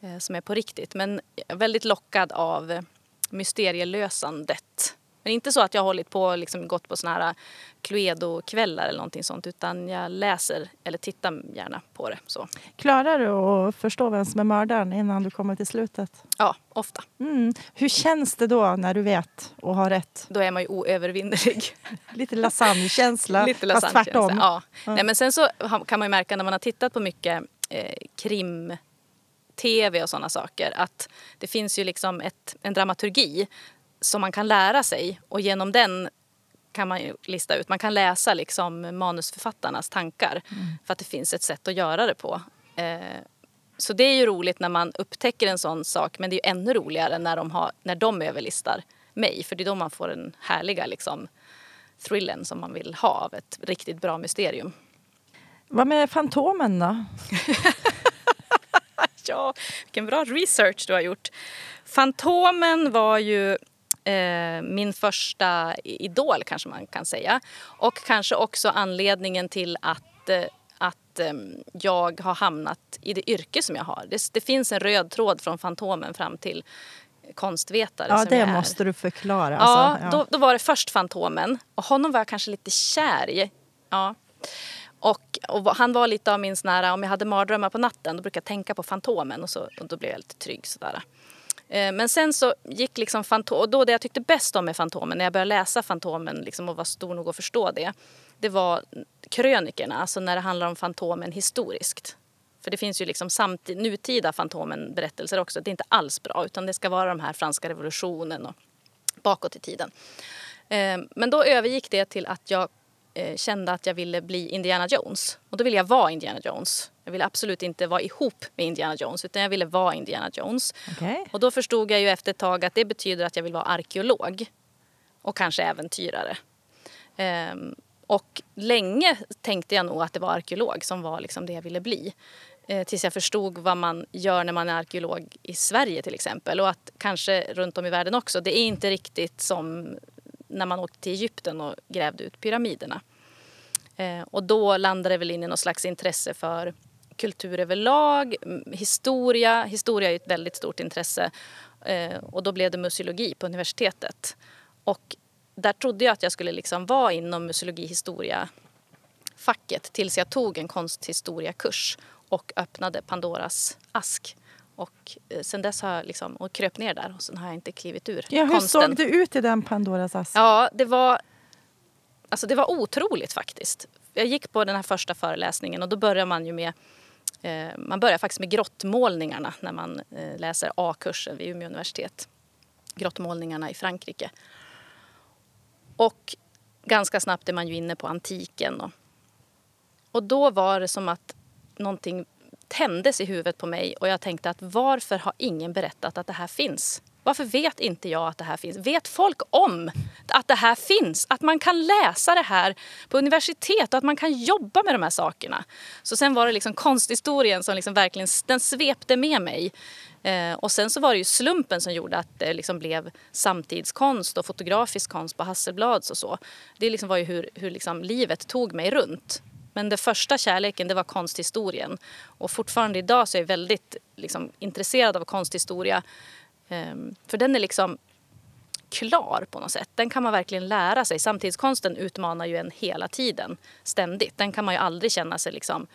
eh, som är på riktigt. Men jag är väldigt lockad av eh, mysterielösandet. Men inte så att jag har hållit på liksom gått på såna här Cluedo-kvällar eller någonting sånt utan jag läser eller tittar gärna på det. Så. Klarar du att förstå vem som är mördaren innan du kommer till slutet? Ja, ofta. Mm. Hur känns det då när du vet och har rätt? Då är man ju oövervinnerlig. Lite lasagnekänsla, Lite fast lasagnekänsla. tvärtom. Ja. Ja. Nej, men sen så kan man ju märka när man har tittat på mycket eh, krim tv och sådana saker att det finns ju liksom ett, en dramaturgi som man kan lära sig och genom den kan man ju lista ut. Man kan läsa liksom manusförfattarnas tankar för att det finns ett sätt att göra det på. Eh, så det är ju roligt när man upptäcker en sån sak men det är ju ännu roligare när de, har, när de överlistar mig för det är då man får den härliga liksom, thrillen som man vill ha av ett riktigt bra mysterium. Vad med Fantomen då? Ja, vilken bra research du har gjort. Fantomen var ju min första idol kanske man kan säga. Och kanske också anledningen till att, eh, att eh, jag har hamnat i det yrke som jag har. Det, det finns en röd tråd från Fantomen fram till konstvetare. Ja, som det jag är. måste du förklara. Ja, alltså. Då, då var det först Fantomen. Och honom var jag kanske lite kär i. Ja. Och, och han var lite av min sån här, om jag hade mardrömmar på natten då brukade jag tänka på Fantomen och, så, och då blev jag lite trygg sådär. Eh, men sen så gick liksom Fantomen, och då det jag tyckte bäst om med Fantomen, när jag började läsa Fantomen liksom och var stor nog att förstå det, det var krönikerna, alltså när det handlar om Fantomen historiskt. För det finns ju liksom samtid, nutida Fantomen-berättelser också. Det är inte alls bra utan det ska vara de här franska revolutionen och bakåt i tiden. Eh, men då övergick det till att jag eh, kände att jag ville bli Indiana Jones. Och då ville jag vara Indiana Jones. Jag ville absolut inte vara ihop med Indiana Jones utan jag ville vara Indiana Jones. Okej. Och då förstod jag ju efter ett tag att det betyder att jag vill vara arkeolog. Och kanske äventyrare. Ehm, och länge tänkte jag nog att det var arkeolog som var liksom det jag ville bli. Eh, tills jag förstod vad man gör när man är arkeolog i Sverige till exempel. Och att kanske runt om i världen också. Det är inte riktigt som när man åkte till Egypten och grävde ut pyramiderna. Eh, och då landade det väl in i något slags intresse för kultur överlag, historia. Historia är ett väldigt stort intresse. Eh, och då blev det museologi på universitetet. Och där trodde jag att jag skulle liksom vara inom museologi historia facket tills jag tog en konsthistoriakurs och öppnade Pandoras ask. Och eh, sen dess har jag liksom, och kröp ner där och sen har jag inte klivit ur Ja, hur konsten. såg det ut i den Pandoras ask? Ja, det var, alltså det var otroligt faktiskt. Jag gick på den här första föreläsningen och då börjar man ju med eh, man börjar faktiskt med grottmålningarna när man eh, läser A-kursen vid Umeå universitet. Grottmålningarna i Frankrike. Och ganska snabbt är man ju inne på antiken. Och, och då var det som att någonting tändes i huvudet på mig och jag tänkte att varför har ingen berättat att det här finns? Varför vet inte jag att det här finns? Vet folk om att det här finns? Att man kan läsa det här på universitet och att man kan jobba med de här sakerna. Så sen var det liksom konsthistorien som liksom verkligen den svepte med mig. Eh, och sen så var det ju slumpen som gjorde att det liksom blev samtidskonst och fotografisk konst på Hasselblads och så. Det liksom var ju hur, hur liksom livet tog mig runt. Men den första kärleken det var konsthistorien. Och fortfarande idag så är jag väldigt liksom, intresserad av konsthistoria. Ehm, för den är liksom klar på något sätt. Den kan man verkligen lära sig. Samtidskonsten utmanar ju en hela tiden, ständigt. Den kan man ju aldrig känna sig liksom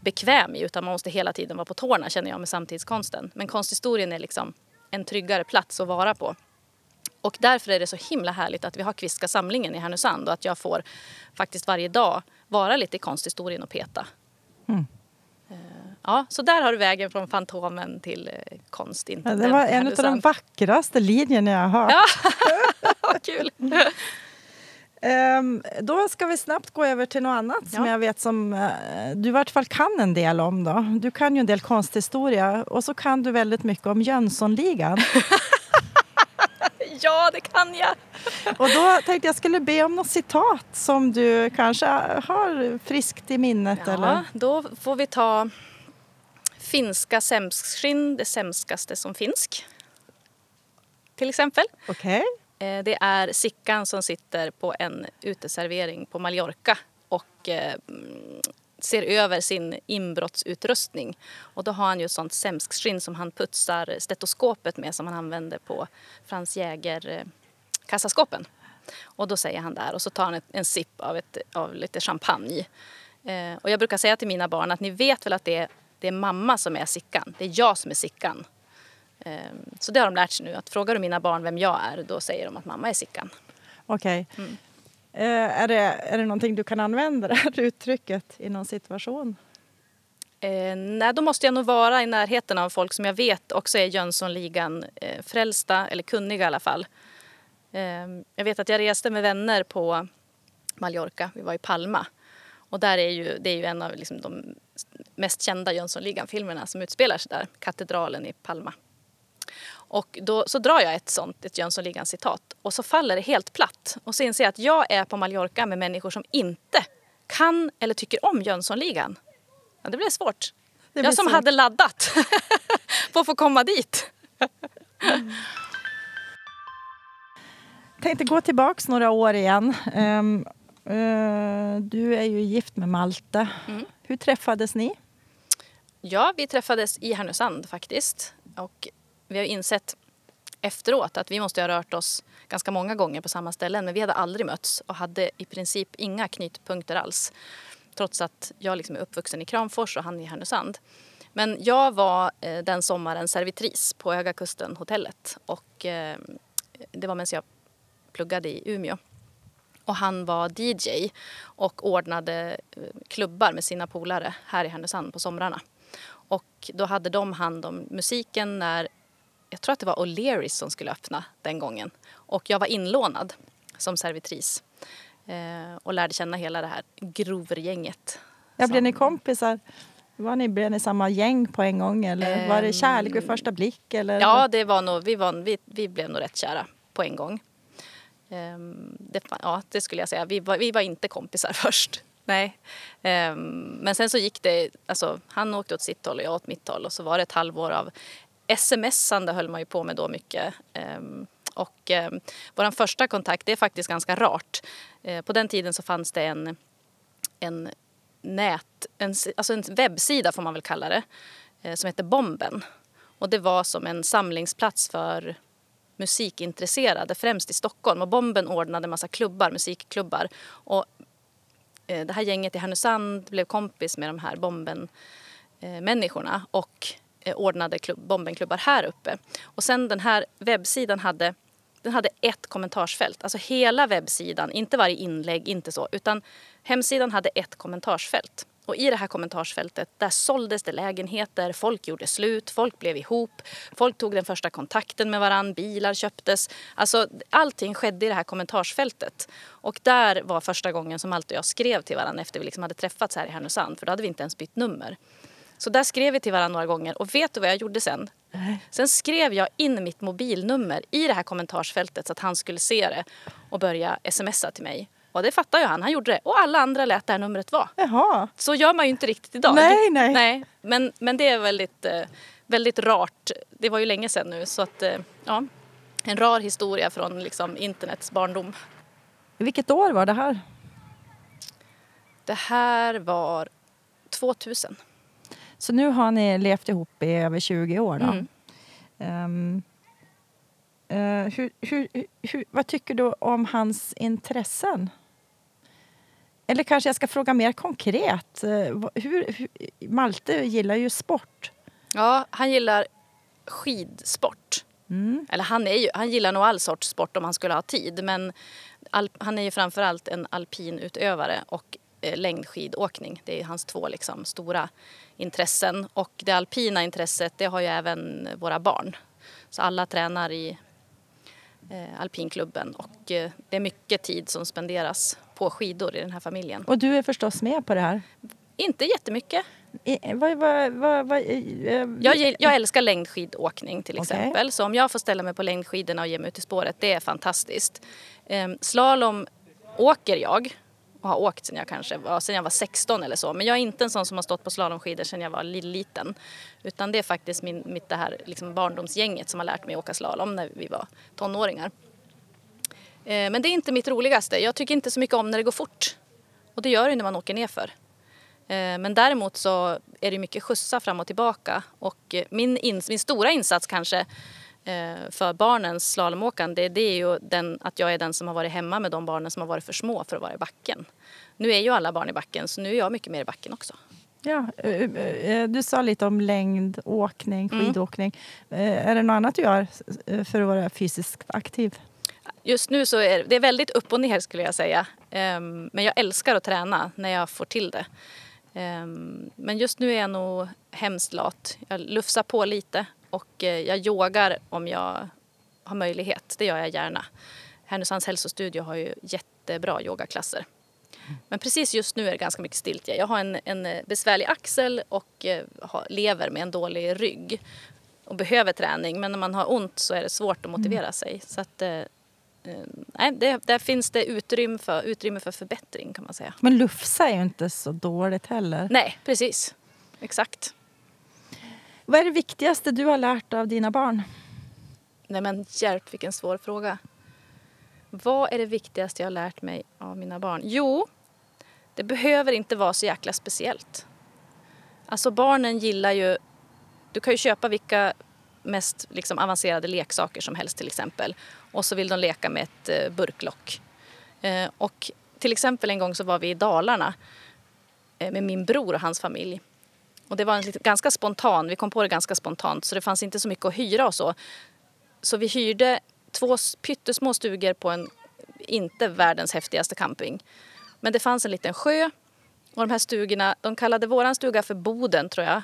bekväm i utan man måste hela tiden vara på tårna känner jag med samtidskonsten. Men konsthistorien är liksom en tryggare plats att vara på. Och därför är det så himla härligt att vi har Kvistska samlingen i Härnösand och att jag får faktiskt varje dag vara lite i konsthistorien och peta. Mm. Eh, Ja, så där har du vägen från Fantomen till eh, konst. Ja, det var en av de vackraste linjerna jag har hört. Ja, kul! Ehm, då ska vi snabbt gå över till något annat som Ja. jag vet som eh, du i vart fall kan en del om. Då. Du kan ju en del konsthistoria och så kan du väldigt mycket om Jönssonligan. Ja, det kan jag! och då tänkte jag skulle be om något citat som du kanske har friskt i minnet. Ja, Eller? då får vi ta finska sämskskinn, det sämskaste som finsk. Till exempel. Okej. Eh, Det är Sickan som sitter på en uteservering på Mallorca och eh, ser över sin inbrottsutrustning. Och då har han ju ett sånt sämskskinn som han putsar stetoskopet med som han använder på Frans Jäger eh, kassaskåpen. Och då säger han där och så tar han ett, en sipp av, ett, av lite champagne. Eh, och jag brukar säga till mina barn att ni vet väl att det är, det är mamma som är Sickan. Det är jag som är Sickan. Eh, så det har de lärt sig nu. Att frågar du mina barn vem jag är, då säger de att mamma är Sickan. Okej. Mm. Eh, är, det, är det någonting du kan använda det här uttrycket i någon situation? Eh, nej, då måste jag nog vara i närheten av folk som jag vet också är Jönssonligan eh, frälsta, eller kunniga i alla fall. Eh, jag vet att jag reste med vänner på Mallorca, vi var i Palma. Och där är ju, det är ju en av liksom, de mest kända Jönssonligan-filmerna som utspelar sig där, Katedralen i Palma. Och då så drar jag ett sånt, ett Jönssonligan-citat och så faller det helt platt. Och så inser jag att jag är på Mallorca med människor som inte kan eller tycker om Jönssonligan. Ja, det blev svårt. Det jag som svårt. hade laddat på att få komma dit. tänkte gå tillbaks några år igen. Ehm, eh, du är ju gift med Malte. Mm. Hur träffades ni? Ja, vi träffades i Härnösand faktiskt. Och vi har insett efteråt att vi måste ha rört oss ganska många gånger på samma ställen. Men vi hade aldrig mötts och hade i princip inga knytpunkter alls. Trots att jag liksom är uppvuxen i Kramfors och han i Härnösand. Men jag var eh, den sommaren servitris på Höga Kusten hotellet. Och eh, det var medan jag pluggade i Umeå. Och han var DJ och ordnade eh, klubbar med sina polare här i Härnösand på somrarna. Och då hade de hand om musiken när, jag tror att det var O'Learys som skulle öppna den gången. Och jag var inlånad som servitris eh, och lärde känna hela det här grovergänget. Ja, blev ni kompisar? Var ni, blev ni samma gäng på en gång eller var det kärlek vid första blick? Eller? Ja, det var nog, vi, var, vi, vi blev nog rätt kära på en gång. Ehm, det, ja, det skulle jag säga. Vi var, vi var inte kompisar först. Nej. Ehm, men sen så gick det, alltså han åkte åt sitt håll och jag åt mitt håll och så var det ett halvår av smsande höll man ju på med då mycket. Ehm, och eh, vår första kontakt, det är faktiskt ganska rart. Eh, på den tiden så fanns det en, en nät, en, alltså en webbsida får man väl kalla det, eh, som hette Bomben. Och det var som en samlingsplats för musikintresserade, främst i Stockholm. Och Bomben ordnade massa klubbar, musikklubbar. Och eh, det här gänget i Härnösand blev kompis med de här Bomben-människorna eh, och Eh, ordnade klubb, Bombenklubbar här uppe. Och sen den här webbsidan hade den hade ett kommentarsfält. Alltså hela webbsidan, inte varje inlägg, inte så. Utan hemsidan hade ett kommentarsfält. Och i det här kommentarsfältet där såldes det lägenheter, folk gjorde slut, folk blev ihop, folk tog den första kontakten med varann, bilar köptes. Alltså allting skedde i det här kommentarsfältet. Och där var första gången som Malte och jag skrev till varandra efter vi liksom hade träffats här i Härnösand, för då hade vi inte ens bytt nummer. Så där skrev vi till varandra några gånger och vet du vad jag gjorde sen? Sen skrev jag in mitt mobilnummer i det här kommentarsfältet så att han skulle se det och börja smsa till mig. Och det fattar ju han, han gjorde det. Och alla andra lät det här numret vara. Jaha. Så gör man ju inte riktigt idag. Nej, nej. nej men, men det är väldigt, eh, väldigt rart. Det var ju länge sedan nu så att, eh, ja. En rar historia från liksom internets barndom. Vilket år var det här? Det här var 2000. Så nu har ni levt ihop i över 20 år. Då. Mm. Ehm, eh, hur, hur, hur, vad tycker du om hans intressen? Eller kanske jag ska fråga mer konkret. Eh, hur, Malte gillar ju sport. Ja, han gillar skidsport. Mm. Eller han, är ju, han gillar nog all sorts sport om han skulle ha tid. Men al, han är ju framförallt en alpinutövare och längdskidåkning. Det är hans två liksom, stora intressen. Och det alpina intresset det har ju även våra barn. Så alla tränar i eh, alpinklubben och eh, det är mycket tid som spenderas på skidor i den här familjen. Och du är förstås med på det här. Inte jättemycket. I, vad, vad, vad, vad, eh, Jag, jag älskar längdskidåkning till exempel. Så om jag får ställa mig på längdskidorna och ge mig ut i spåret, det är fantastiskt. Ehm, slalom åker jag och har åkt sen jag kanske var, sen jag var 16 eller så. Men jag är inte en sån som har stått på slalomskidor sen jag var liten. Utan det är faktiskt min, mitt det här liksom barndomsgänget som har lärt mig åka slalom när vi var tonåringar. Eh, men det är inte mitt roligaste. Jag tycker inte så mycket om när det går fort. Och det gör det när man åker nerför. Eh, men däremot så är det mycket skjutsa fram och tillbaka. Och eh, min, ins- min stora insats kanske för barnens slalomåkande det är ju den, att jag är den som har varit hemma med de barnen som har varit för små för att vara i backen. Nu är ju alla barn i backen så nu är jag mycket mer i backen också. Ja, eh, eh, du sa lite om längdåkning, Mm. skidåkning. Eh, Är det något annat du gör eh, för att vara fysiskt aktiv? Just nu så är det är väldigt upp och ner skulle jag säga. Ehm, Men jag älskar att träna när jag får till det. Ehm, Men just nu är jag nog hemskt lat. Jag lufsar på lite och eh, jag yogar om jag har möjlighet. Det gör jag gärna. Härnösands hälsostudio har ju jättebra yogaklasser. Men precis just nu är det ganska mycket stiltje. Jag har en, en eh, besvärlig axel och eh, lever med en dålig rygg och behöver träning. Men när man har ont så är det svårt att motivera sig. Så att, nej, det, där finns det utrymme för, utrymme för förbättring kan man säga. Men lufsa är ju inte så dåligt heller. Nej, precis. Exakt. Vad är det viktigaste du har lärt av dina barn? Nej men hjälp vilken svår fråga. Vad är det viktigaste jag har lärt mig av mina barn? Jo, det behöver inte vara så jäkla speciellt. Alltså barnen gillar ju... Du kan ju köpa vilka mest liksom, avancerade leksaker som helst till exempel. Och så vill de leka med ett eh, burklock. Eh, och till exempel en gång så var vi i Dalarna eh, med min bror och hans familj. Och det var en ganska spontan, vi kom på det ganska spontant så det fanns inte så mycket att hyra och så. Så vi hyrde två pyttesmå stugor på en inte världens häftigaste camping. Men det fanns en liten sjö och de här stugorna, de kallade våran stuga för Boden tror jag.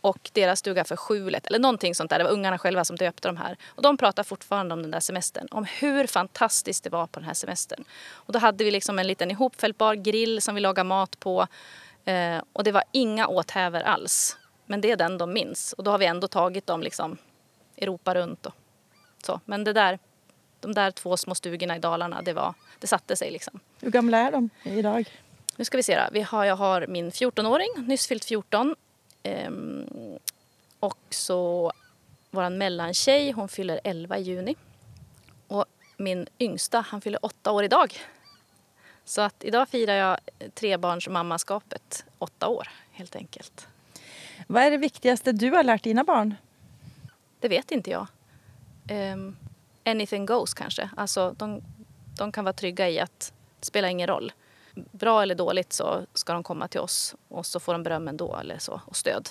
och deras stuga för skjulet eller någonting sånt där. Det var ungarna själva som döpte de här. Och de pratar fortfarande om den där semestern. Om hur fantastiskt det var på den här semestern. Och då hade vi liksom en liten ihopfällbar grill som vi lagade mat på. Eh, och det var inga åthävor alls. Men det är den de minns. Och då har vi ändå tagit dem liksom Europa runt och så. Men det där, de där två små stugorna i Dalarna, det, var, det satte sig liksom. Hur gamla är de idag? Nu ska vi se då. Vi har, jag har min 14-åring, nyss fyllt 14. Ehm, och så vår mellantjej, hon fyller 11 i juni. Och min yngsta, han fyller 8 år idag. Så att idag firar jag trebarnsmammaskapet, åtta år helt enkelt. Vad är det viktigaste du har lärt dina barn? Det vet inte jag. Um, anything goes kanske. Alltså, de, de kan vara trygga i att det spelar ingen roll. Bra eller dåligt så ska de komma till oss och så får de beröm ändå eller så, och stöd.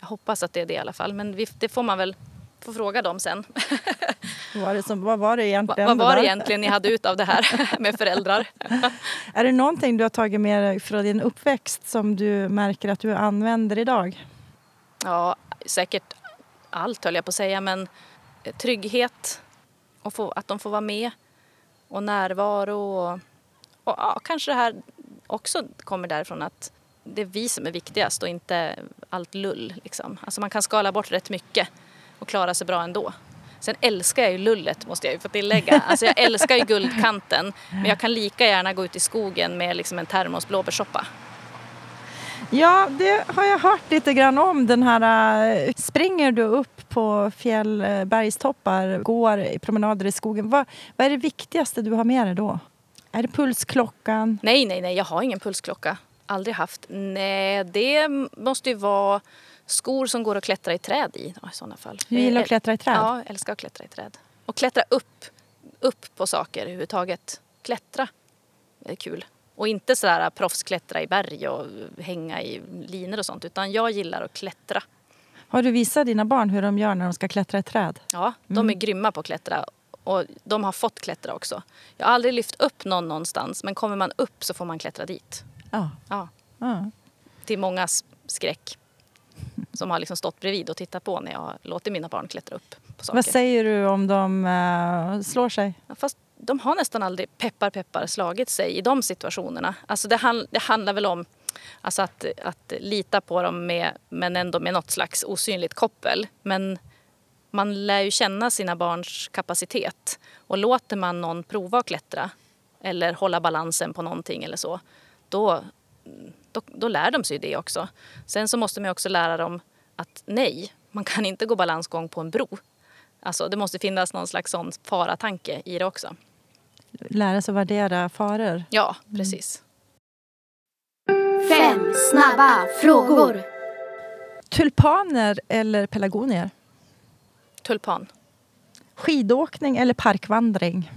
Jag hoppas att det är det i alla fall. Men vi, det får man väl få fråga dem sen. Vad var det, som, vad var det egentligen? vad var det egentligen ni hade ut av det här med föräldrar? är det någonting du har tagit med dig från din uppväxt som du märker att du använder idag? Ja, säkert allt höll jag på att säga, men trygghet och få, att de får vara med och närvaro och, och ja, kanske det här också kommer därifrån att det är vi som är viktigast och inte allt lull. Liksom. Alltså man kan skala bort rätt mycket och klara sig bra ändå. Sen älskar jag ju lullet måste jag ju få tillägga. Alltså jag älskar ju guldkanten men jag kan lika gärna gå ut i skogen med liksom en termos blåbärssoppa. Ja, det har jag hört lite grann om. Den här, eh, springer du upp på fjällbergstoppar, går promenader i skogen. Vad, vad är det viktigaste du har med dig då? Är det pulsklockan? Nej, nej, nej, jag har ingen pulsklocka. Aldrig haft. Nej, det måste ju vara skor som går att klättra i träd i, i sådana fall. Du gillar att klättra i träd? Ja, jag älskar att klättra i träd. Och klättra upp, upp på saker överhuvudtaget. Klättra, det är kul. Och inte sådär proffsklättra i berg och hänga i linor och sånt. Utan jag gillar att klättra. Har du visat dina barn hur de gör när de ska klättra i träd? Ja, de är mm. grymma på att klättra. Och de har fått klättra också. Jag har aldrig lyft upp någon någonstans men kommer man upp så får man klättra dit. Ja. ja. ja. Till mångas skräck. Som har liksom stått bredvid och tittat på när jag låter mina barn klättra upp på saker. Vad säger du om de uh, slår sig? Fast de har nästan aldrig peppar peppar slagit sig i de situationerna. Alltså det, hand, det handlar väl om alltså att, att lita på dem med, men ändå med något slags osynligt koppel. Men man lär ju känna sina barns kapacitet. Och låter man någon prova att klättra eller hålla balansen på någonting eller så, då, då, då lär de sig det också. Sen så måste man också lära dem att nej, man kan inte gå balansgång på en bro. Alltså det måste finnas någon slags sån faratanke i det också. Lära sig att värdera faror? Ja, precis. Fem snabba frågor. Tulpaner eller pelargonier? Tulpan. Skidåkning eller parkvandring?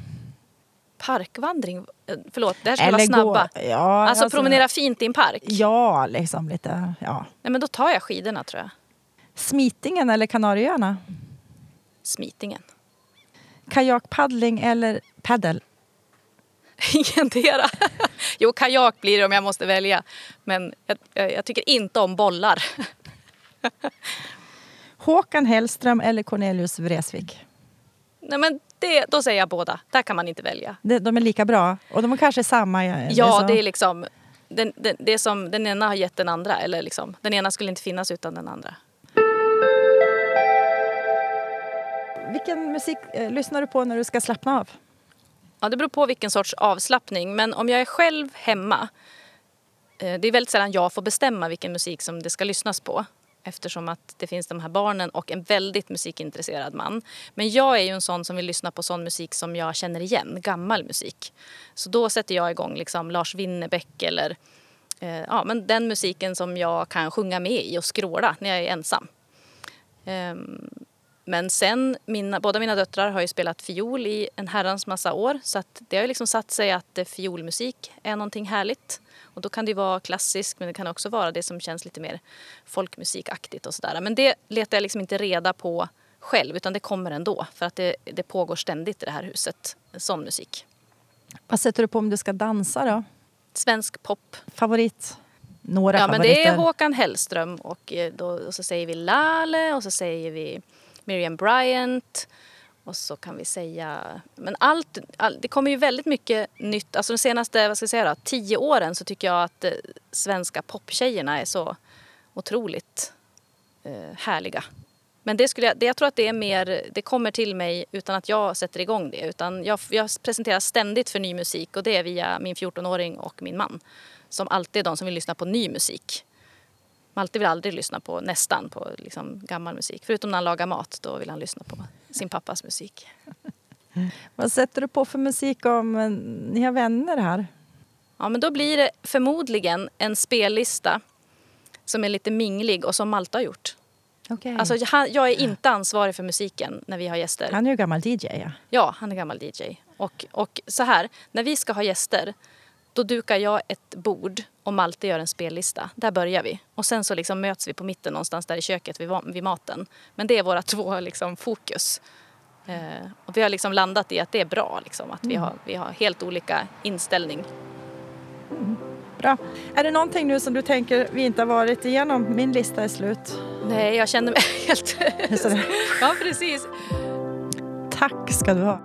Parkvandring? Eh, förlåt, det här ska eller vara snabba. Gå, ja, alltså, alltså, promenera fint i en park? Ja, liksom lite. Ja. Nej, men då tar jag skidorna tror jag. Smitingen eller Kanarieöarna? Smitingen. Kajakpaddling eller paddel? Ingendera. jo, kajak blir det om jag måste välja. Men jag, jag, jag tycker inte om bollar. Håkan Hellström eller Cornelius Vreeswijk? Nej, men det, då säger jag båda. Där kan man inte välja. De, de är lika bra? Och de är kanske samma? Ja, det är liksom... Den, den, det som den ena har gett den andra. Eller liksom, den ena skulle inte finnas utan den andra. Vilken musik eh, lyssnar du på när du ska slappna av? Ja, det beror på vilken sorts avslappning. Men om jag är själv hemma, eh, det är väldigt sällan jag får bestämma vilken musik som det ska lyssnas på eftersom att det finns de här barnen och en väldigt musikintresserad man. Men jag är ju en sån som vill lyssna på sån musik som jag känner igen, gammal musik. Så då sätter jag igång liksom Lars Winnerbäck eller eh, ja, men den musiken som jag kan sjunga med i och skråla när jag är ensam. Um, men sen, mina, båda mina döttrar har ju spelat fiol i en herrans massa år så att det har ju liksom satt sig att fiolmusik är någonting härligt. Och då kan det vara klassiskt men det kan också vara det som känns lite mer folkmusikaktigt och sådär. Men det letar jag liksom inte reda på själv utan det kommer ändå för att det, det pågår ständigt i det här huset, sån musik. Vad sätter du på om du ska dansa då? Svensk pop. Favorit? några Ja, men favoriter? det är Håkan Hellström och, eh, då, och så säger vi Lale och så säger vi Miriam Bryant. Och så kan vi säga... Men allt, all, det kommer ju väldigt mycket nytt. Alltså de senaste vad ska jag säga då, tio åren så tycker jag att eh, svenska poptjejerna är så otroligt eh, härliga. Men det, skulle jag, det, jag tror att det är mer, det kommer till mig utan att jag sätter igång det. Utan jag, jag presenterar ständigt för ny musik och det är via min 14-åring och min man. Som alltid är de som vill lyssna på ny musik. Malte vill aldrig lyssna på, nästan, på liksom gammal musik. Förutom när han lagar mat, då vill han lyssna på sin pappas musik. Vad sätter du på för musik om eh, ni har vänner här? Ja, men då blir det förmodligen en spellista som är lite minglig och som Malte har gjort. Okay. Alltså, jag, jag är inte ansvarig för musiken när vi har gäster. Han är ju gammal DJ. Ja. Ja, han är gammal DJ. Och, och så här, när vi ska ha gäster då dukar jag ett bord och Malte gör en spellista. Där börjar vi. Och sen så liksom möts vi på mitten någonstans där i köket vid, vid maten. Men det är våra två liksom fokus. Eh, och vi har liksom landat i att det är bra liksom, att vi, har, vi har helt olika inställning. Bra. Är det någonting nu som du tänker vi inte har varit igenom? Min lista är slut. Nej, jag känner mig helt... Ja, precis. Tack ska du ha.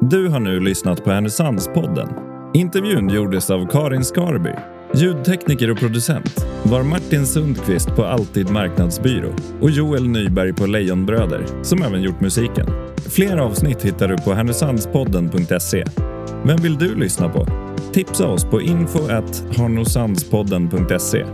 Du har nu lyssnat på Härnösandspodden. Intervjun gjordes av Karin Skarby. Ljudtekniker och producent var Martin Sundqvist på Alltid Marknadsbyrå och Joel Nyberg på Lejonbröder som även gjort musiken. Fler avsnitt hittar du på härnösandspodden.se. Vem vill du lyssna på? Tipsa oss på info at harnosandspodden.se